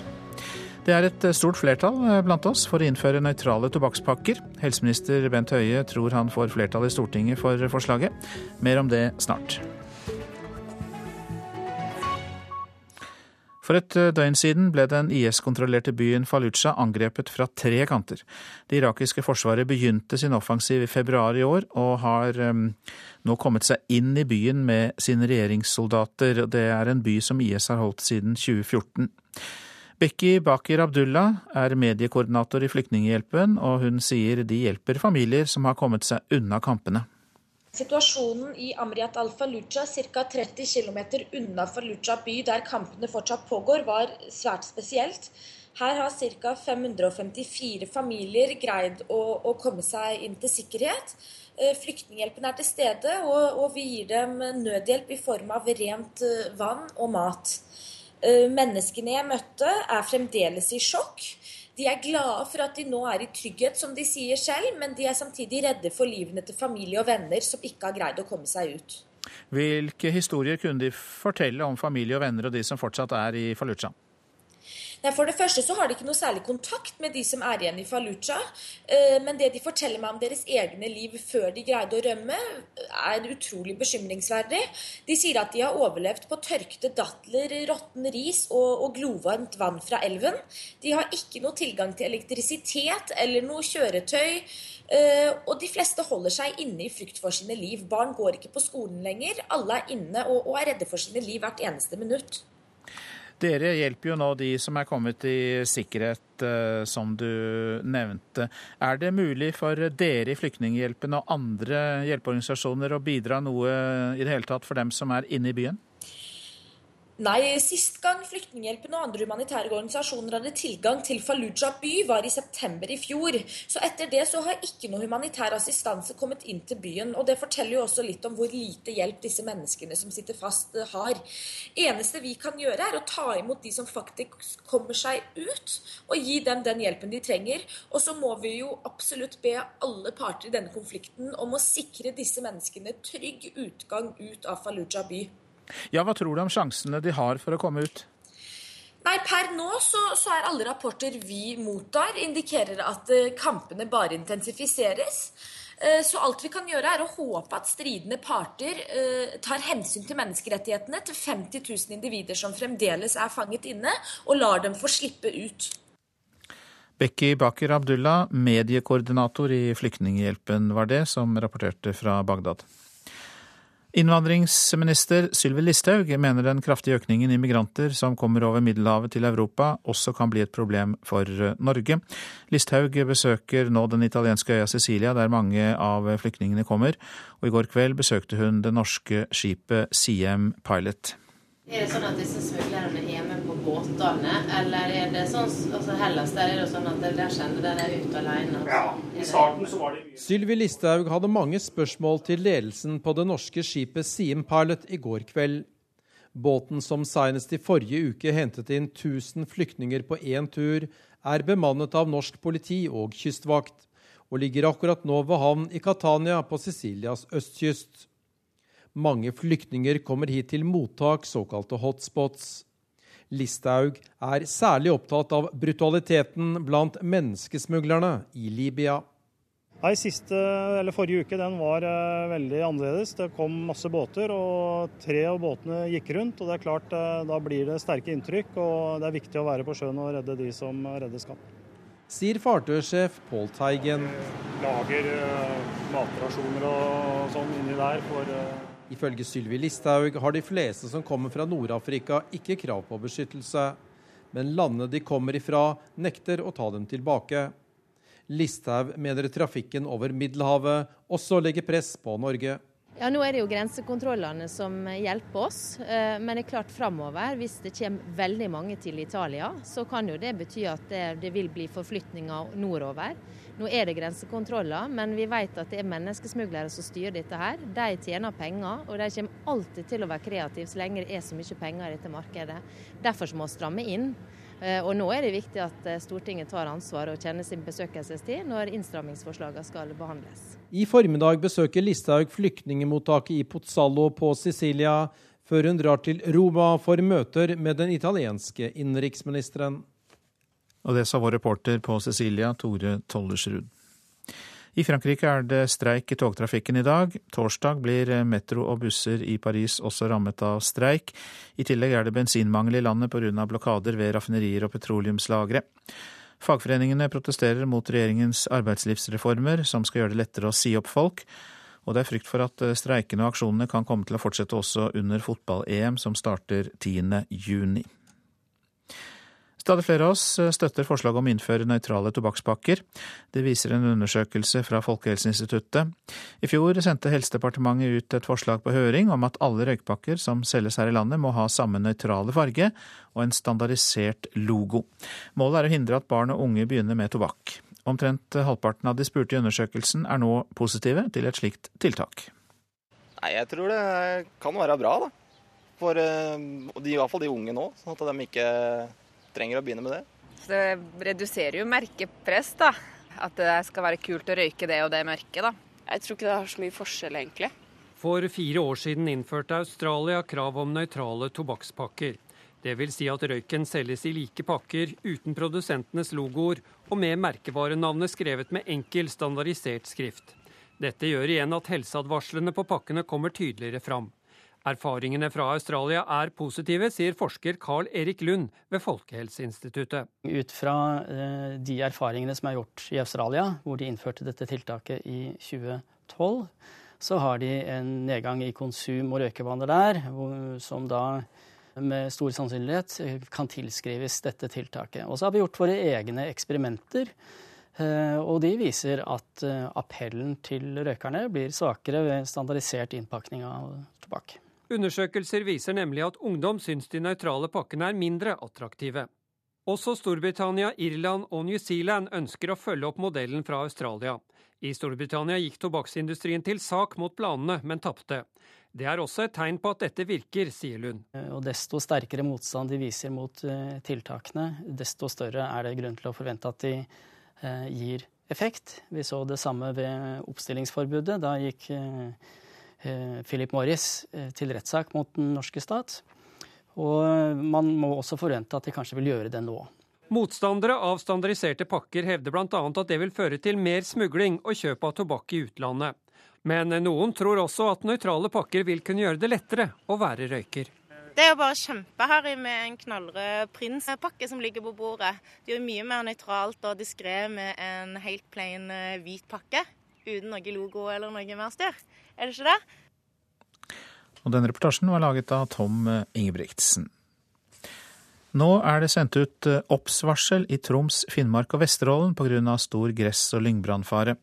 Det er et stort flertall øh, blant oss for å innføre nøytrale tobakkspakker. Helseminister Bent Høie tror han får flertall i Stortinget for forslaget. Mer om det snart. For et eh, døgn siden ble den IS-kontrollerte byen Fallujah angrepet fra tre kanter. Det irakiske forsvaret begynte sin offensiv i februar i år, og har um, nå kommet seg inn i byen med sine regjeringssoldater. Det er en by som IS har holdt siden 2014. Bekki Bakir Abdullah er mediekoordinator i Flyktninghjelpen, og hun sier de hjelper familier som har kommet seg unna kampene. Situasjonen i Amriat al-Fallujah, ca. 30 km unna Fallujah by, der kampene fortsatt pågår, var svært spesielt. Her har ca. 554 familier greid å, å, komme seg inn til sikkerhet. Eh, flyktninghjelpen er til stede, og, og vi gir dem nødhjelp i form av rent eh, vann og mat. Eh, menneskene jeg møtte, er fremdeles i sjokk. De er glade for at de nå er i trygghet, som de sier selv, men de er samtidig redde for livene til familie og venner som ikke har greid å komme seg ut. Hvilke historier kunne de fortelle om familie og venner og de som fortsatt er i Fallujah? Nei, For det første så har de ikke noe særlig kontakt med de som er igjen i Fallujah. Eh, men det de forteller meg om deres egne liv før de greide å rømme, er utrolig bekymringsverdig. De sier at de har overlevd på tørkede datler, råtten ris og, og glovarmt vann fra elven. De har ikke noe tilgang til elektrisitet eller noe kjøretøy. Uh, og de fleste holder seg inne i frykt for sine liv. Barn går ikke på skolen lenger. Alle er inne og, og er redde for sine liv hvert eneste minutt. Dere hjelper jo nå de som er kommet i sikkerhet, eh, som du nevnte. Er det mulig for dere i Flyktninghjelpen og andre hjelpeorganisasjoner å bidra noe i det hele tatt for dem som er inne i byen? Nei, sist gang Flyktninghjelpen og andre humanitære organisasjoner hadde tilgang til Fallujah by, var i september i fjor. Så etter det så har ikke noe humanitær assistanse kommet inn til byen. Og det forteller jo også litt om hvor lite hjelp disse menneskene som sitter fast, eh, har. Eneste vi kan gjøre, er å ta imot de som faktisk kommer seg ut, og gi dem den hjelpen de trenger. Og så må vi jo absolutt be alle parter i denne konflikten om å sikre disse menneskene trygg utgang ut av Fallujah by. Ja, Hva tror du om sjansene de har for å komme ut? Nei, Per nå så, så er alle rapporter vi mottar, indikerer at uh, kampene bare intensifiseres. Uh, så alt vi kan gjøre, er å håpe at stridende parter uh, tar hensyn til menneskerettighetene til 50 000 individer som fremdeles er fanget inne, og lar dem få slippe ut. Bekki Baker Abdullah, mediekoordinator i Flyktninghjelpen, var det som rapporterte fra Bagdad. Innvandringsminister Sylvi Listhaug mener den kraftige økningen i migranter som kommer over Middelhavet til Europa, også kan bli et problem for Norge. Listhaug besøker nå den italienske øya Sicilia, der mange av flyktningene kommer, og i går kveld besøkte hun det norske skipet Siem Pilot. Er det sånn at disse smuglerne er båtene, eller er det sånn altså Hellas der er det sånn at der kjenner dere ut alene? Ja, i starten så var det Sylvi Listhaug hadde mange spørsmål til ledelsen på det norske skipet Siem Pilot i går kveld. Båten som senest i forrige uke hentet inn 1000 flyktninger på én tur, er bemannet av norsk politi og kystvakt, og ligger akkurat nå ved havn i Catania på Sicilias østkyst. Mange flyktninger kommer hit til mottak, såkalte hotspots. Listhaug er særlig opptatt av brutaliteten blant menneskesmuglerne i Libya. Nei, siste, eller Forrige uke den var uh, veldig annerledes. Det kom masse båter, og tre av båtene gikk rundt. og det er klart uh, Da blir det sterke inntrykk, og det er viktig å være på sjøen og redde de som reddes kan. Sier fartøysjef Pål Teigen. Lager matrasjoner og sånn inni der for Ifølge Sylvi Listhaug har de fleste som kommer fra Nord-Afrika ikke krav på beskyttelse. Men landene de kommer ifra, nekter å ta dem tilbake. Listhaug mener trafikken over Middelhavet også legger press på Norge. Ja, Nå er det jo grensekontrollene som hjelper oss, eh, men det er klart framover, hvis det kommer veldig mange til Italia, så kan jo det bety at det, det vil bli forflytninger nordover. Nå er det grensekontroller, men vi vet at det er menneskesmuglere som styrer dette her. De tjener penger, og de kommer alltid til å være kreative så lenge det er så mye penger i dette markedet. Derfor må vi stramme inn. Eh, og nå er det viktig at eh, Stortinget tar ansvar og kjenner sin besøkelsestid når innstrammingsforslagene skal behandles. I formiddag besøker Listhaug flyktningemottaket i Pozzallo på Sicilia, før hun drar til Roma for møter med den italienske innenriksministeren. Og det sa vår reporter på Cecilia, Tore Tollersrud. I Frankrike er det streik i togtrafikken i dag. Torsdag blir metro og busser i Paris også rammet av streik. I tillegg er det bensinmangel i landet pga. blokader ved raffinerier og petroleumslagre. Fagforeningene protesterer mot regjeringens arbeidslivsreformer, som skal gjøre det lettere å si opp folk. Og det er frykt for at streikene og aksjonene kan komme til å fortsette også under fotball-EM, som starter 10. juni. Stadig flere av oss eh, støtter forslaget om å innføre nøytrale tobakkspakker. Det viser en undersøkelse fra Folkehelseinstituttet. I fjor sendte Helsedepartementet ut et forslag på høring om at alle røykpakker som selges her i landet må ha samme nøytrale farge og en standardisert logo. Målet er å hindre at barn og unge begynner med tobakk. Omtrent halvparten av de spurte i undersøkelsen er nå positive til et slikt tiltak. Nei, Jeg tror det kan være bra, da. For eh, de, i hvert fall de unge nå, sånn at de ikke trenger å begynne med det. Det reduserer jo merkepress, da. At det skal være kult å røyke det og det merket, da. Jeg tror ikke det har så mye forskjell, egentlig. For fire år siden innførte Australia krav om nøytrale tobakkspakker. Det vil si at røyken selges i like pakker uten produsentenes logoer og med merkevarenavnet skrevet med enkel, standardisert skrift. Dette gjør igjen at helseadvarslene på pakkene kommer tydeligere fram. Erfaringene fra Australia er positive, sier forsker Carl Erik Lund ved Folkehelseinstituttet. Ut fra eh, de erfaringene som er gjort i Australia, hvor de innførte dette tiltaket i 2012, så har de en nedgang i konsum og røykevaner der, som da med stor sannsynlighet eh, kan tilskrives dette tiltaket. Og så har vi gjort våre egne eksperimenter. Eh, og de viser at appellen til røykerne blir svakere ved standardisert innpakning av tobakk. Undersøkelser viser nemlig at ungdom syns de nøytrale pakkene er mindre attraktive. Også Storbritannia, Irland og New Zealand ønsker å følge opp modellen fra Australia. I Storbritannia gikk tobakksindustrien til sak mot planene, men tapte. Det er også et tegn på at dette virker, sier Lund. Eh, og Desto sterkere motstand de viser mot eh, tiltakene, desto større er det grunn til å forvente at de eh, gir effekt. Vi så det samme ved oppstillingsforbudet. Da gikk Philip Morris eh, til rettssak mot den norske stat. Og man må også forvente at de kanskje vil gjøre det nå. Motstandere av standardiserte pakker hevder bl.a. at det vil føre til mer smugling og kjøp av tobakk i utlandet. Men noen tror også at nøytrale pakker vil kunne gjøre det lettere å være røyker. Det er jo bare kjempeharry med en knallrød Prins-pakke som ligger på bordet. Det er jo mye mer nøytralt og diskré med en helt plain eh, hvit pakke uten noe logo eller noe mer styr. Er det ikke det? Og den reportasjen var laget av Tom Ingebrigtsen. Nå er det sendt ut eh, obs-varsel i Troms, Finnmark og Vesterålen pga. stor gress- og lyngbrannfare.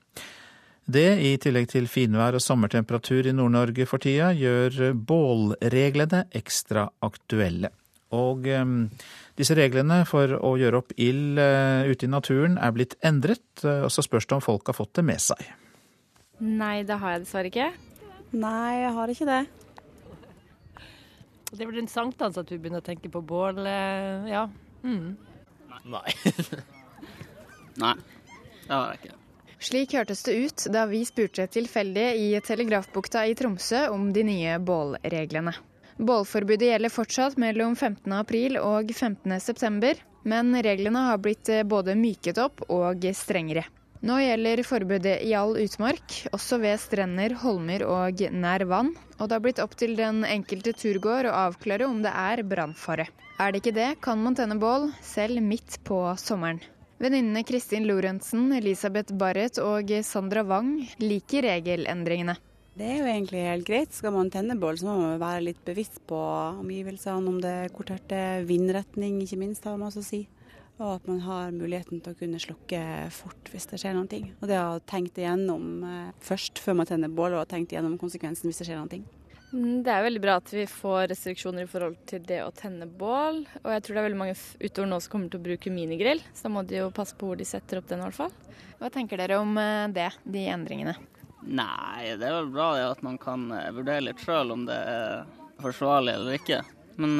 Det, i tillegg til finvær og sommertemperatur i Nord-Norge for tida, gjør bålreglene ekstra aktuelle. Og um, disse reglene for å gjøre opp ild uh, ute i naturen er blitt endret, og så spørs det om folk har fått det med seg. Nei, det har jeg dessverre ikke. Nei, jeg har ikke det. Det blir en sankthans at du begynner å tenke på bål, eh, ja. Mm. Nei. Nei, det har jeg ikke. Slik hørtes det ut da vi spurte tilfeldige i Telegrafbukta i Tromsø om de nye bålreglene. Bålforbudet gjelder fortsatt mellom 15. april og 15. september, men reglene har blitt både myket opp og strengere. Nå gjelder forbudet i all utmark, også ved strender, holmer og nær vann. Og det har blitt opp til den enkelte turgåer å avklare om det er brannfare. Er det ikke det, kan man tenne bål, selv midt på sommeren. Venninnene Kristin Lorentzen, Elisabeth Barrett og Sandra Wang liker regelendringene. Det er jo egentlig helt greit. Skal man tenne bål, så må man være litt bevisst på omgivelsene, om det er hvor tørt vindretning ikke minst, har man også å si. Og at man har muligheten til å kunne slukke fort hvis det skjer noe. Og det å ha tenkt igjennom eh, først før man tenner bål, og ha tenkt igjennom konsekvensen hvis det skjer noe. ting. det er veldig bra at vi får restriksjoner i forhold til det å tenne bål. Og jeg tror det er veldig mange utover nå som kommer til å bruke minigrill, så da må de jo passe på hvor de setter opp den i hvert fall. Hva tenker dere om eh, det, de endringene? Nei, det er vel bra det at man kan eh, vurdere litt sjøl om det er forsvarlig eller ikke. Men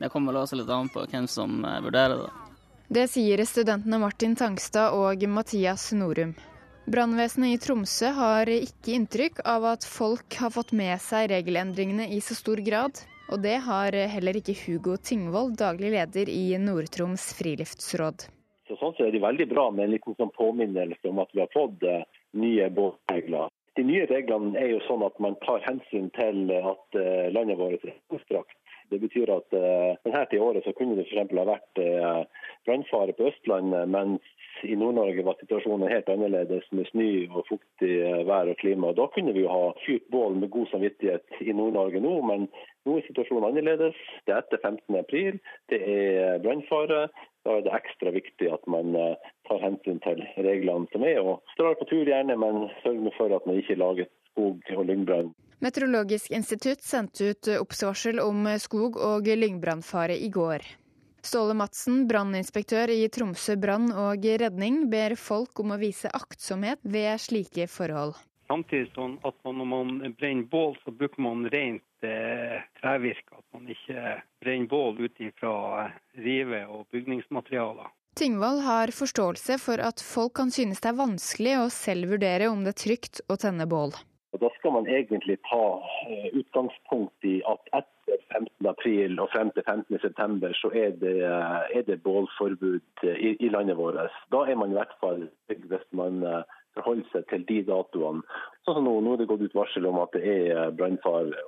det kommer vel også litt an på hvem som vurderer det. Det sier studentene Martin Tangstad og Mathias Norum. Brannvesenet i Tromsø har ikke inntrykk av at folk har fått med seg regelendringene i så stor grad. Og det har heller ikke Hugo Tingvold, daglig leder i Nord-Troms friluftsråd. Så sånn så er det veldig bra med en liten sånn påminnelse om at vi har fått uh, nye båtregler. De nye reglene er jo sånn at man tar hensyn til at uh, landet vårt er langstrakt. Det betyr at uh, denne til året så kunne det f.eks. ha vært uh, brannfare på Østlandet, mens i Nord-Norge var situasjonen helt annerledes med snø og fuktig uh, vær og klima. Da kunne vi jo ha fyrt bål med god samvittighet i Nord-Norge nå, men nå er situasjonen annerledes. Det er etter 15. april, det er brannfare. Da er det ekstra viktig at man tar hensyn til reglene som er. Og drar på tur gjerne, men sørger for at man ikke lager skog- og lyngbrann. Meteorologisk institutt sendte ut oppsvarsel om skog- og lyngbrannfare i går. Ståle Madsen, branninspektør i Tromsø brann og redning, ber folk om å vise aktsomhet ved slike forhold. Samtidig sånn at man, når man brenner bål, så bruker man rent eh, trevirke. At man ikke brenner bål ut ifra rive- og bygningsmaterialer. Tingvoll har forståelse for at folk kan synes det er vanskelig å selv vurdere om det er trygt å tenne bål. Og Da skal man egentlig ta eh, utgangspunkt i at etter 15. april og frem til 15. september så er det, eh, er det bålforbud eh, i, i, landet vårt. Da er man i hvert fall trygg hvis man forholder seg til de datoene. Sånn som nå, nå er det gått ut varsel om at det er brannfare.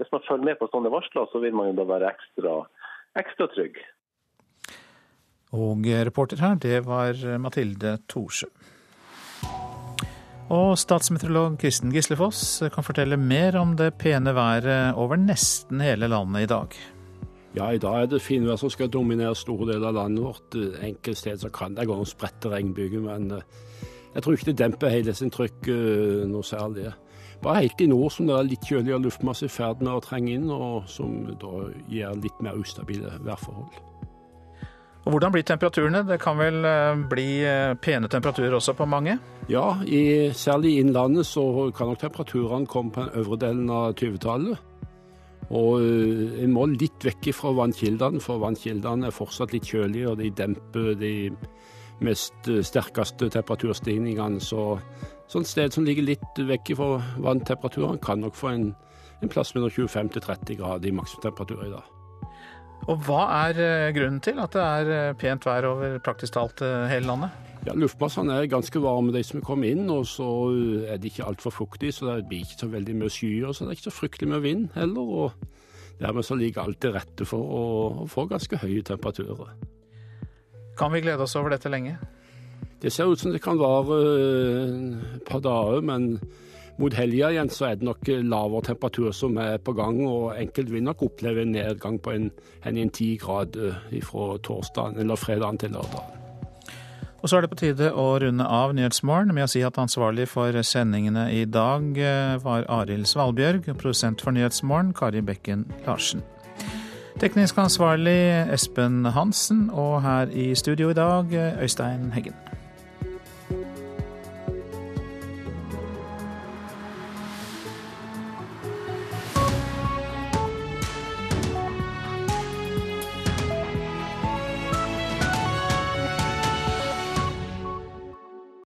Hvis man følger med på sånne varsler, så vil man jo da være ekstra, ekstra trygg. Og reporter her, det var Mathilde Thorsø. Og statsmeteorolog Kristen Gislefoss kan fortelle mer om det pene været over nesten hele landet i dag. Ja, i dag er det finvær som skal dominere store deler av landet vårt. Enkelte steder kan det gå noen spredte regnbyger, men eh, jeg tror ikke det demper helhetsinntrykket trykk noe særlig. Bare helt i nord som det er litt kjøligere luftmasse i ferd med å trenge inn, og som da gir litt mer ustabile værforhold. Og Hvordan blir temperaturene? Det kan vel eh, bli eh, pene temperaturer også på mange? Ja, i, særlig i innlandet så kan nok temperaturene komme på den øvre delen av 20-tallet. Og eh, en må litt vekk fra vannkildene, for vannkildene er fortsatt litt kjølige, og de demper de mest sterkeste temperaturstigningene. Så et sted som ligger litt vekk fra vanntemperaturen, kan nok få en, en plass mellom 25 til 30 grader i maksimumstemperatur i dag. Og hva er eh, grunnen til at det er eh, pent vær over praktisk talt eh, hele landet? Ja, Luftmassene er ganske varme, de som er kommet inn. Og så er de ikke altfor fuktige, så det blir ikke så veldig mye skyer. Så det er ikke så fryktelig mye vind heller. Og dermed så ligger alt til rette for å, å få ganske høye temperaturer. Kan vi glede oss over dette lenge? Det ser ut som det kan vare et par dager, men mot helga igjen så er det nok lavere temperatur som er på gang, og enkelte vil nok oppleve en nedgang på en, en, en 10 grad fra torsdagen eller fredagen til lørdag. Og så er det på tide å runde av Nyhetsmorgen med å si at ansvarlig for sendingene i dag eh, var Arild Svalbjørg, produsent for Nyhetsmorgen Kari Bekken Larsen. Teknisk ansvarlig Espen Hansen, og her i studio i dag Øystein Heggen.